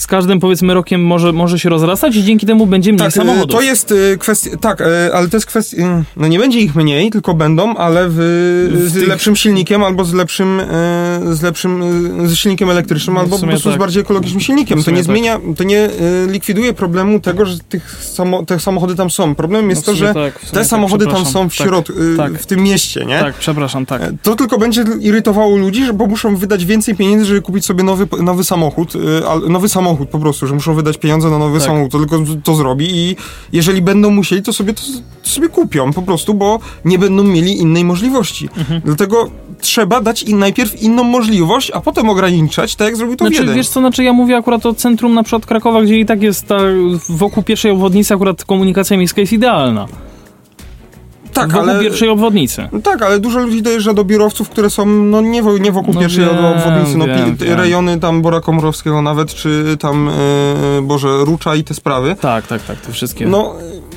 Z każdym, powiedzmy, rokiem może, może się rozrastać i dzięki temu będzie mniej Tak, y, samochodów. to jest y, kwestia, tak, y, ale to jest kwestia, no nie będzie ich mniej, tylko będą, ale w, W z tych- lepszym silnikiem albo z lepszym, z lepszym, z silnikiem elektrycznym, No albo po prostu z tak. bardziej ekologicznym silnikiem. To nie tak. zmienia, to nie likwiduje problemu tego, że tych samo, te samochody tam są. Problemem jest No to, że tak, te tak, samochody tam są w Tak, środku, tak. w tym mieście, nie? Tak, przepraszam, tak. To tylko będzie irytowało ludzi, że- bo muszą wydać więcej pieniędzy, żeby kupić sobie nowy, nowy samochód. Nowy samochód po prostu, że muszą wydać pieniądze na nowy Tak. samochód. To tylko to zrobi i jeżeli będą musieli, to sobie to, to sobie kupią po prostu, bo nie będą mieli innej możliwości. Mhm. Dlatego trzeba dać im najpierw inną możliwość, a potem ograniczać, tak jak zrobił to Znaczy, Wiedeń. wiesz co, znaczy ja mówię akurat o centrum na przykład Krakowa, gdzie i tak jest ta, wokół pierwszej obwodnicy akurat komunikacja miejska jest idealna. Tak, wokół ale... pierwszej obwodnicy. No Tak, ale dużo ludzi dojeżdża do biurowców, które są no nie, wo, nie wokół No pierwszej wiem, obwodnicy, no wiem, pi- wiem. rejony tam Bora Komorowskiego nawet, czy tam, e, Boże, Rucza i te sprawy. Tak, tak, tak, te wszystkie. No,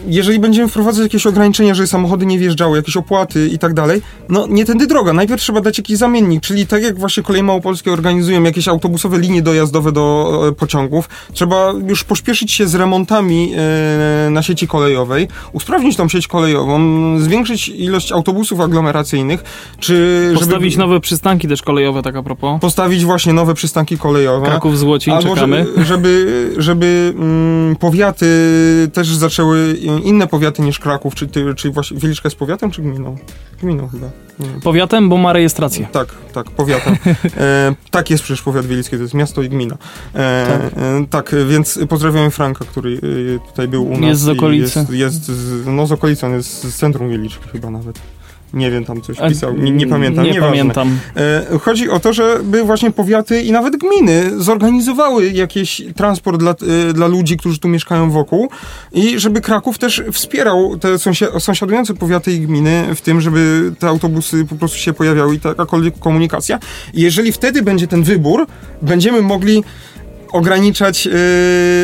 jeżeli będziemy wprowadzać jakieś ograniczenia, żeby samochody nie wjeżdżały, jakieś opłaty i tak dalej, no nie tędy droga. Najpierw trzeba dać jakiś zamiennik, czyli tak jak właśnie Koleje Małopolskie organizują jakieś autobusowe linie dojazdowe do e, pociągów, trzeba już pośpieszyć się z remontami e, na sieci kolejowej, usprawnić tą sieć kolejową, zwiększyć ilość autobusów aglomeracyjnych, czy Postawić żeby nowe przystanki też kolejowe, tak a propos. postawić właśnie nowe przystanki kolejowe. Kraków, Złocień, Albo czekamy. żeby, żeby, żeby mm, powiaty też zaczęły, inne powiaty niż Kraków, czy, ty, czy właśnie Wieliczka jest powiatem, czy gminą? Gminą chyba. Powiatem, bo ma rejestrację. Tak, tak, powiatem. E, tak jest przecież powiat wielicki, to jest miasto i gmina. E, Tak. e, tak, więc pozdrawiamy Franka, który e, tutaj był u nas. Jest z okolicy. Jest, jest z, no z okolicy, on jest z centrum Wieliczki chyba nawet. Nie wiem, tam coś pisał, nie, nie pamiętam, Nie nieważne. pamiętam. E, Chodzi o to, żeby właśnie powiaty i nawet gminy zorganizowały jakiś transport dla, e, dla ludzi, którzy tu mieszkają wokół i żeby Kraków też wspierał te sąsia- sąsiadujące powiaty i gminy w tym, żeby te autobusy po prostu się pojawiały i jakakolwiek komunikacja. I jeżeli wtedy będzie ten wybór, będziemy mogli ograniczać, yy,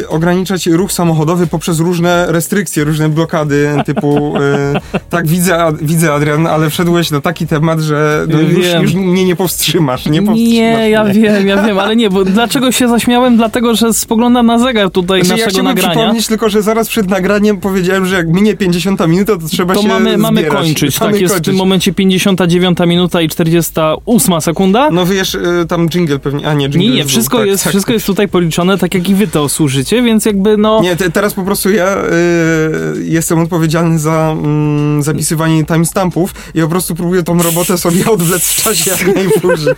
ograniczać ruch samochodowy poprzez różne restrykcje, różne blokady typu yy, tak widzę, widzę Adrian, ale wszedłeś na taki temat, że no, już, już mnie nie powstrzymasz, nie powstrzymasz Nie, ja mnie. wiem, ja wiem, ale nie, bo dlaczego się zaśmiałem? Dlatego, że spoglądam na zegar tutaj Znaczy, ja naszego chciałbym nagrania. przypomnieć tylko, że zaraz przed nagraniem powiedziałem, że jak minie 50 minuta, to trzeba To się mamy, mamy zbierać. kończyć, Mamy tak, jest w kończyć. tym momencie 59 minuta i 48 sekunda. No wiesz, y, tam jingle pewnie, a nie, jingle nie, nie, wszystko, tak, jest, tak. wszystko jest tutaj policzone, tak jak i wy to służycie, więc jakby no... Nie, te, teraz po prostu ja y, jestem odpowiedzialny za mm, zapisywanie timestampów i po prostu próbuję tą robotę sobie odwlec w czasie jak najpóźniej.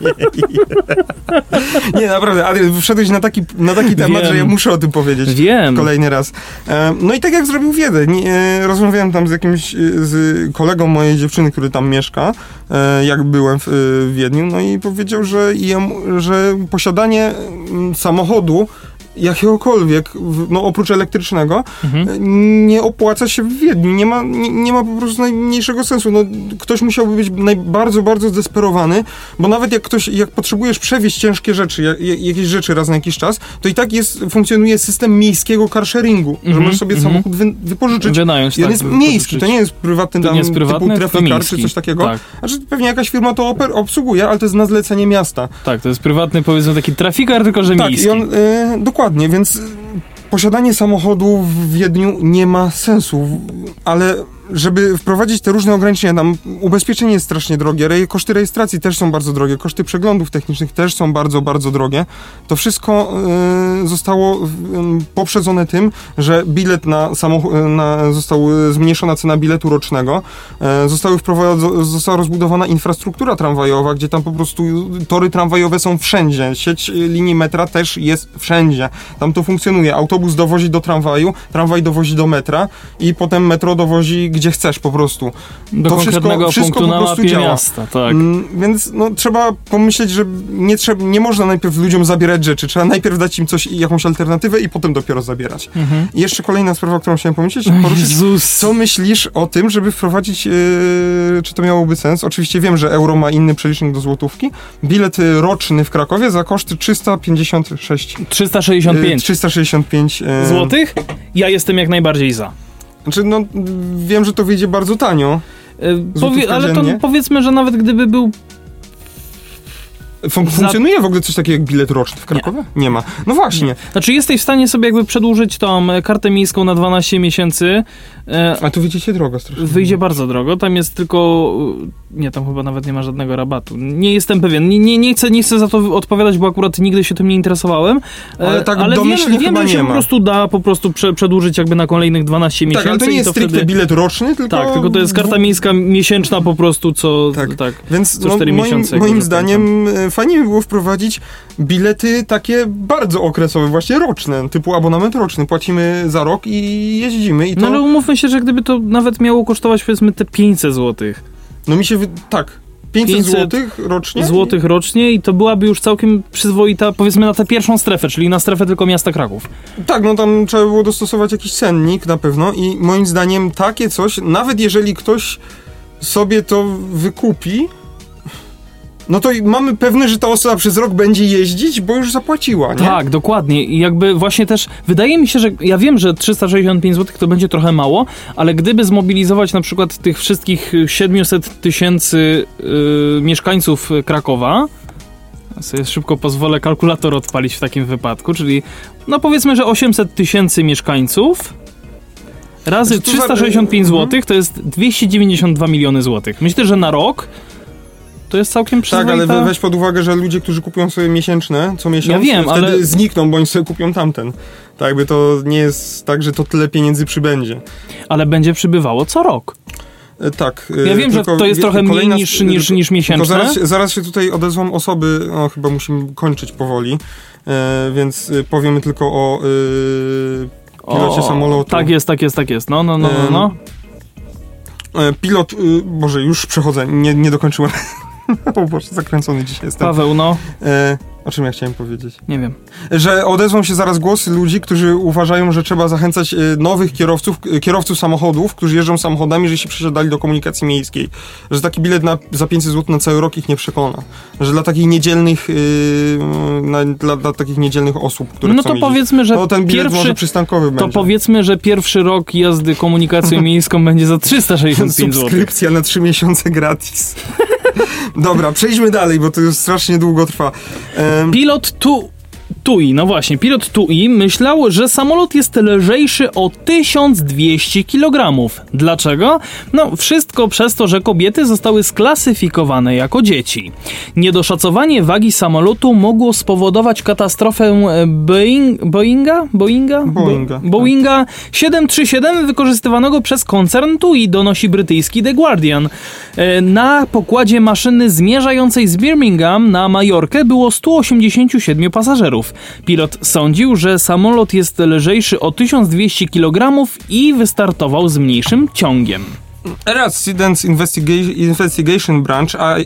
nie, naprawdę, ale wszedłeś na taki, na taki temat, Wiem. że ja muszę o tym powiedzieć. Wiem. Kolejny raz. E, No i tak jak zrobił Wiedeń. e, Rozmawiałem tam z jakimś, e, z kolegą mojej dziewczyny, który tam mieszka, jak byłem w, Wiedniu, no i powiedział, że, że posiadanie mm, samochodu jakiegokolwiek, no oprócz elektrycznego, Mhm. e, nie opłaca się w Wiedniu. Nie ma, nie, nie ma po prostu najmniejszego sensu. No, ktoś musiałby być naj, bardzo, bardzo zdesperowany, bo nawet jak ktoś, jak potrzebujesz przewieźć ciężkie rzeczy, jak, jak- jakieś rzeczy raz na jakiś czas, to i tak jest, funkcjonuje system miejskiego carsharingu, że Mhm, możesz sobie mhm. samochód wy, wypożyczyć. Wynająć, I on tak, jest wypożyczyć. miejski, to nie jest prywatny To tam nie jest prywatny, typu trafikar czy coś takiego. Tak. Znaczy pewnie jakaś firma to oper, obsługuje, ale to jest na zlecenie miasta. Tak, to jest prywatny, powiedzmy, taki trafikar, tylko że Tak, miejski. i on, e, dokładnie, więc e, posiadanie samochodu w Wiedniu nie ma sensu, ale żeby wprowadzić te różne ograniczenia, tam ubezpieczenie jest strasznie drogie, rej, koszty rejestracji też są bardzo drogie, koszty przeglądów technicznych też są bardzo, bardzo drogie. To wszystko e, zostało em, poprzedzone tym, że bilet na samochód, na, został e, zmniejszona cena biletu rocznego, e, zostały wprowadzo- została rozbudowana infrastruktura tramwajowa, gdzie tam po prostu tory tramwajowe są wszędzie, sieć e, linii metra też jest wszędzie. Tam to funkcjonuje. Autobus dowozi do tramwaju, tramwaj dowozi do metra i potem metro dowozi gdzie chcesz po prostu. Do to wszystko- konkretnego wszystko punktu po prostu działa. miasta, tak. Mm, więc no, trzeba pomyśleć, że nie, trzeba, nie można najpierw ludziom zabierać rzeczy. Trzeba najpierw dać im coś, jakąś alternatywę i potem dopiero zabierać. Mhm. I jeszcze kolejna sprawa, którą chciałem pomyśleć, poruszyć. Jezus. Co myślisz o tym, żeby wprowadzić, yy, czy to miałoby sens? Oczywiście wiem, że euro ma inny przelicznik do złotówki. Bilet y, roczny w Krakowie za koszty 356. 365 Yy, 365 yy, złotych? Ja jestem jak najbardziej za. Znaczy, no, wiem, że to wyjdzie bardzo tanio. E, Powie, ale to powiedzmy, że nawet gdyby był Fun- Za- funkcjonuje w ogóle coś takiego jak bilet roczny w Krakowie? Nie, ma. No właśnie. Znaczy jesteś w stanie sobie jakby przedłużyć tą kartę miejską na 12 miesięcy. E, A tu widzicie drogo strasznie. Wyjdzie bardzo drogo, tam jest tylko... Nie, tam chyba nawet nie ma żadnego rabatu. Nie jestem pewien. Nie, nie, nie, chcę, nie chcę za to odpowiadać, bo akurat nigdy się tym nie interesowałem. E, Ale tak ale domyślnie wiem, wiem że się nie po prostu da po prostu prze, przedłużyć jakby na kolejnych 12 miesięcy. Tak, ale to nie jest stricte wtedy... bilet roczny, tylko... Tak, tylko to jest karta miejska miesięczna po prostu, co... Tak. tak. Więc co no, cztery moim, miesiące, moim zdaniem e, fajnie by było wprowadzić bilety takie bardzo okresowe, właśnie roczne, typu abonament roczny. Płacimy za rok i jeździmy i to... No ale umówmy się, że gdyby to nawet miało kosztować powiedzmy te 500 złotych. No mi się... Wy... Tak. 500, 500 złotych rocznie? Złotych rocznie i to byłaby już całkiem przyzwoita, powiedzmy na tę pierwszą strefę, czyli na strefę tylko miasta Kraków. Tak, no tam trzeba było dostosować jakiś cennik na pewno i moim zdaniem takie coś, nawet jeżeli ktoś sobie to wykupi, no to mamy pewne, że ta osoba przez rok będzie jeździć, bo już zapłaciła, nie? Tak, dokładnie. I jakby właśnie też wydaje mi się, że ja wiem, że 365 zł to będzie trochę mało, ale gdyby zmobilizować na przykład tych wszystkich 700 tysięcy yy, mieszkańców Krakowa, sobie szybko pozwolę kalkulator odpalić w takim wypadku, czyli no powiedzmy, że 800 tysięcy mieszkańców razy Znaczy, to za- 365 Mhm. zł to jest 292 miliony złotych. Myślę, że na rok to jest całkiem Tak, przyzwoita... ale we- weź pod uwagę, że ludzie, którzy kupują sobie miesięczne co miesiąc, Ja wiem, wtedy ale- znikną, bo oni sobie kupią tamten. Tak, jakby to nie jest tak, że to tyle pieniędzy przybędzie. Ale będzie przybywało co rok. E, Tak. Ja e, wiem, że to jest trochę mniej kolejna- niż, niż, niż miesięczne. zaraz, się- zaraz się tutaj odezwą osoby, o chyba musimy kończyć powoli, e, więc e, powiemy tylko o e, pilocie samolotu. Tak jest, tak jest, tak jest. No, no, no, no. no. E, pilot, e, Boże, już przechodzę, nie, nie dokończyłem. o Boże, zakręcony dzisiaj jestem. Paweł, no, E, o czym ja chciałem powiedzieć? nie wiem. Że odezwą się zaraz głosy ludzi, którzy uważają, że trzeba zachęcać e, nowych kierowców, e, kierowców samochodów, którzy jeżdżą samochodami, że się przesiadali do komunikacji miejskiej. Że taki bilet na, za 500 zł na cały rok ich nie przekona. Że dla takich niedzielnych, e, na, dla, dla takich niedzielnych osób, które No to jeździć, powiedzmy, że to ten bilet może pierwszy... przystankowy To będzie. powiedzmy, że pierwszy rok jazdy komunikacją miejską będzie za 365 zł. Subskrypcja na 3 miesiące gratis. Dobra, przejdźmy dalej, bo to już strasznie długo trwa. Em, Pilot tu. TUI, no właśnie, pilot TUI myślał, że samolot jest lżejszy o 1200 kg. Dlaczego? No, wszystko przez to, że kobiety zostały sklasyfikowane jako dzieci. Niedoszacowanie wagi samolotu mogło spowodować katastrofę e, Boeing, Boeinga? Boeinga? Bo- Boeinga, tak. Boeinga 737 wykorzystywanego przez koncern TUI, donosi brytyjski The Guardian. E, Na pokładzie maszyny zmierzającej z Birmingham na Majorkę było 187 pasażerów. Pilot sądził, że samolot jest lżejszy o 1200 kg i wystartował z mniejszym ciągiem. Air Accidents Investiga- Investigation Branch A- y,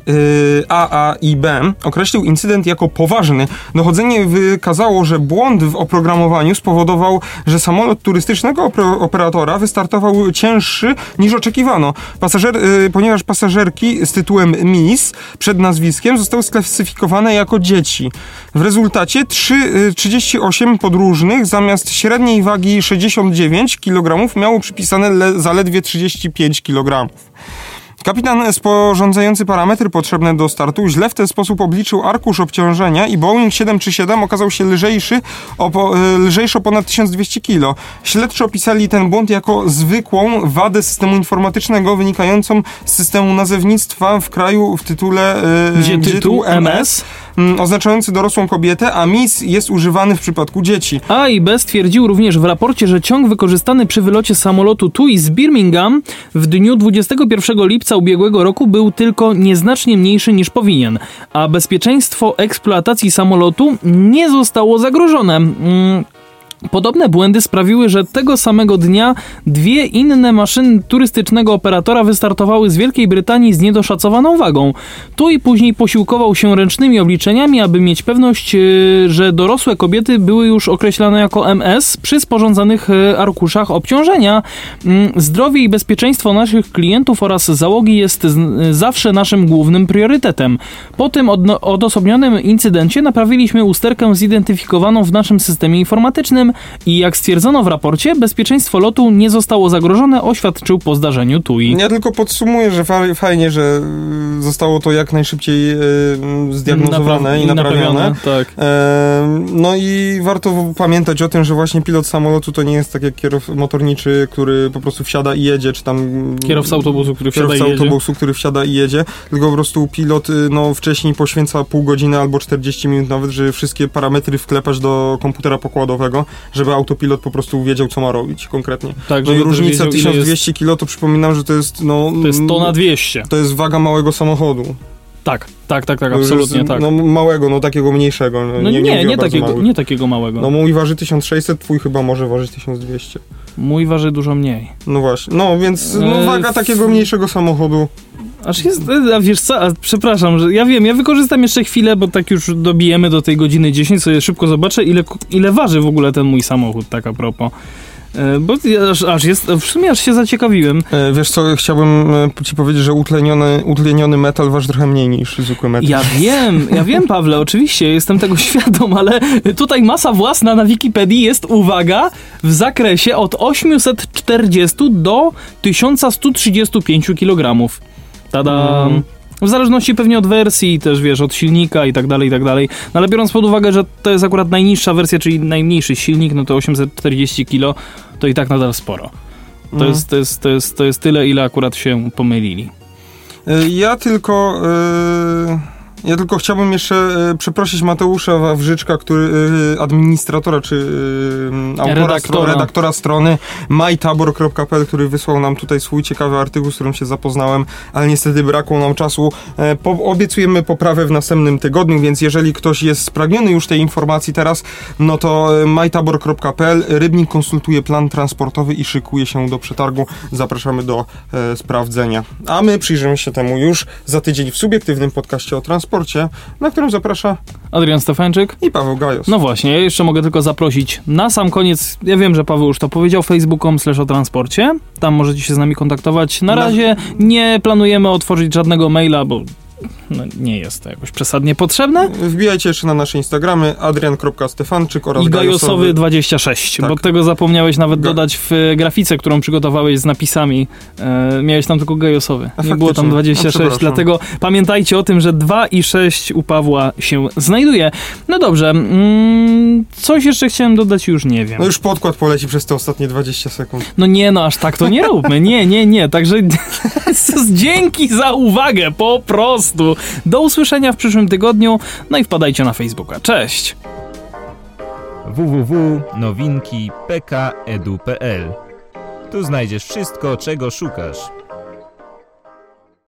AAIB określił incydent jako poważny. Dochodzenie wykazało, że błąd w oprogramowaniu spowodował, że samolot turystycznego operatora wystartował cięższy niż oczekiwano, Pasażer, y, ponieważ pasażerki z tytułem Miss przed nazwiskiem zostały sklasyfikowane jako dzieci. W rezultacie 3, y, 38 podróżnych zamiast średniej wagi 69 kg miało przypisane le- zaledwie 35 kg. Kapitan sporządzający parametry potrzebne do startu źle w ten sposób obliczył arkusz obciążenia i Boeing 737 okazał się lżejszy o, po, e, lżejszy o ponad 1200 kg. Śledczy opisali ten błąd jako zwykłą wadę systemu informatycznego wynikającą z systemu nazewnictwa w kraju w tytule e, Gdzie tytuł MS mm, oznaczający dorosłą kobietę, a Miss jest używany w przypadku dzieci. A i B stwierdził również w raporcie, że ciąg wykorzystany przy wylocie samolotu TUI z Birmingham w dniu 21 lipca ubiegłego roku był tylko nieznacznie mniejszy niż powinien, a bezpieczeństwo eksploatacji samolotu nie zostało zagrożone. Mm, Podobne błędy sprawiły, że tego samego dnia dwie inne maszyny turystycznego operatora wystartowały z Wielkiej Brytanii z niedoszacowaną wagą. Tu i później posiłkował się ręcznymi obliczeniami, aby mieć pewność, yy, że dorosłe kobiety były już określane jako MS przy sporządzanych yy, arkuszach obciążenia. Mm, Zdrowie i bezpieczeństwo naszych klientów oraz załogi jest z- zawsze naszym głównym priorytetem. Po tym odosobnionym incydencie naprawiliśmy usterkę zidentyfikowaną w naszym systemie informatycznym i jak stwierdzono w raporcie, bezpieczeństwo lotu nie zostało zagrożone, oświadczył po zdarzeniu TUI. Ja tylko podsumuję, że fa- fajnie, że y, zostało to jak najszybciej y, zdiagnozowane i naprawione. Tak. Em, No i warto pamiętać o tym, że właśnie pilot samolotu to nie jest tak jak kierowca motorniczy, który po prostu wsiada i jedzie, czy tam Kierowca autobusu, który wsiada i kierowca jedzie. autobusu, który wsiada i jedzie, tylko po prostu pilot y, no, wcześniej poświęca pół godziny albo 40 minut nawet, żeby wszystkie parametry wklepać do komputera pokładowego, żeby autopilot po prostu wiedział, co ma robić konkretnie. Tak, No i różnica wiedział, ile 1200 kg to przypominam, że to jest no... Jest, to jest tona 200. To jest waga małego samochodu. Tak, tak, tak, tak, To absolutnie jest, tak. No małego, no takiego mniejszego. No, No nie, nie, nie, takiego, małych. nie takiego małego. No mój waży 1600, twój chyba może ważyć 1200. Mój waży dużo mniej. No właśnie, no więc no, E, waga takiego mniejszego samochodu. Aż jest, a wiesz co, a przepraszam, że ja wiem, ja wykorzystam jeszcze chwilę, bo tak już dobijemy do tej godziny 10, sobie szybko zobaczę, ile, ile waży w ogóle ten mój samochód, tak a propos. E, Bo aż, aż jest, w sumie aż się zaciekawiłem. E, wiesz co, chciałbym e, ci powiedzieć, że utleniony, utleniony metal waży trochę mniej niż zwykły metal. Ja wiem, ja wiem, Pawle, oczywiście, jestem tego świadom, ale tutaj masa własna na Wikipedii jest, uwaga, w zakresie od 840 do 1135 kg. Tada! Mm. W zależności pewnie od wersji, też wiesz, od silnika i tak dalej, i tak dalej. No ale biorąc pod uwagę, że to jest akurat najniższa wersja, czyli najmniejszy silnik, no to 840 kg to i tak nadal sporo. To, mm. jest, to, jest, to, jest, to jest tyle, ile akurat się pomylili. E, ja tylko... Yy ja tylko chciałbym jeszcze e, przeprosić Mateusza Wawrzyczka, który, e, administratora czy e, autora, redaktora. redaktora strony mytabor.pl, który wysłał nam tutaj swój ciekawy artykuł, z którym się zapoznałem, ale niestety brakło nam czasu. Po, obiecujemy poprawę w następnym tygodniu, więc jeżeli ktoś jest spragniony już tej informacji teraz, no to mytabor.pl Rybnik konsultuje plan transportowy i szykuje się do przetargu. Zapraszamy do e, sprawdzenia. A my przyjrzymy się temu już za tydzień w subiektywnym podcaście o transporcie sporcie, na którym zaprasza Adrian Stefańczyk i Paweł Gajos. No właśnie, ja jeszcze mogę tylko zaprosić na sam koniec, ja wiem, że Paweł już to powiedział, facebookom slash o transporcie, tam możecie się z nami kontaktować. Na razie nie planujemy otworzyć żadnego maila, bo no, nie jest to jakoś przesadnie potrzebne. Wbijajcie jeszcze na nasze Instagramy adrian.stefanczyk oraz I gajosowy26, tak. bo tego zapomniałeś nawet Ga dodać w grafice, którą przygotowałeś z napisami. E, miałeś tam tylko gajosowy, A nie było tam 26, no, dlatego pamiętajcie o tym, że 2 i 6 u Pawła się znajduje. No dobrze, mm, coś jeszcze chciałem dodać, już nie wiem. No już podkład poleci przez te ostatnie 20 sekund. No nie, no aż tak to nie róbmy, nie, nie, nie, także dzięki za uwagę, po prostu. Do usłyszenia w przyszłym tygodniu, no i wpadajcie na Facebooka. Cześć! www.nowinki.pk.edu.pl Tu znajdziesz wszystko, czego szukasz.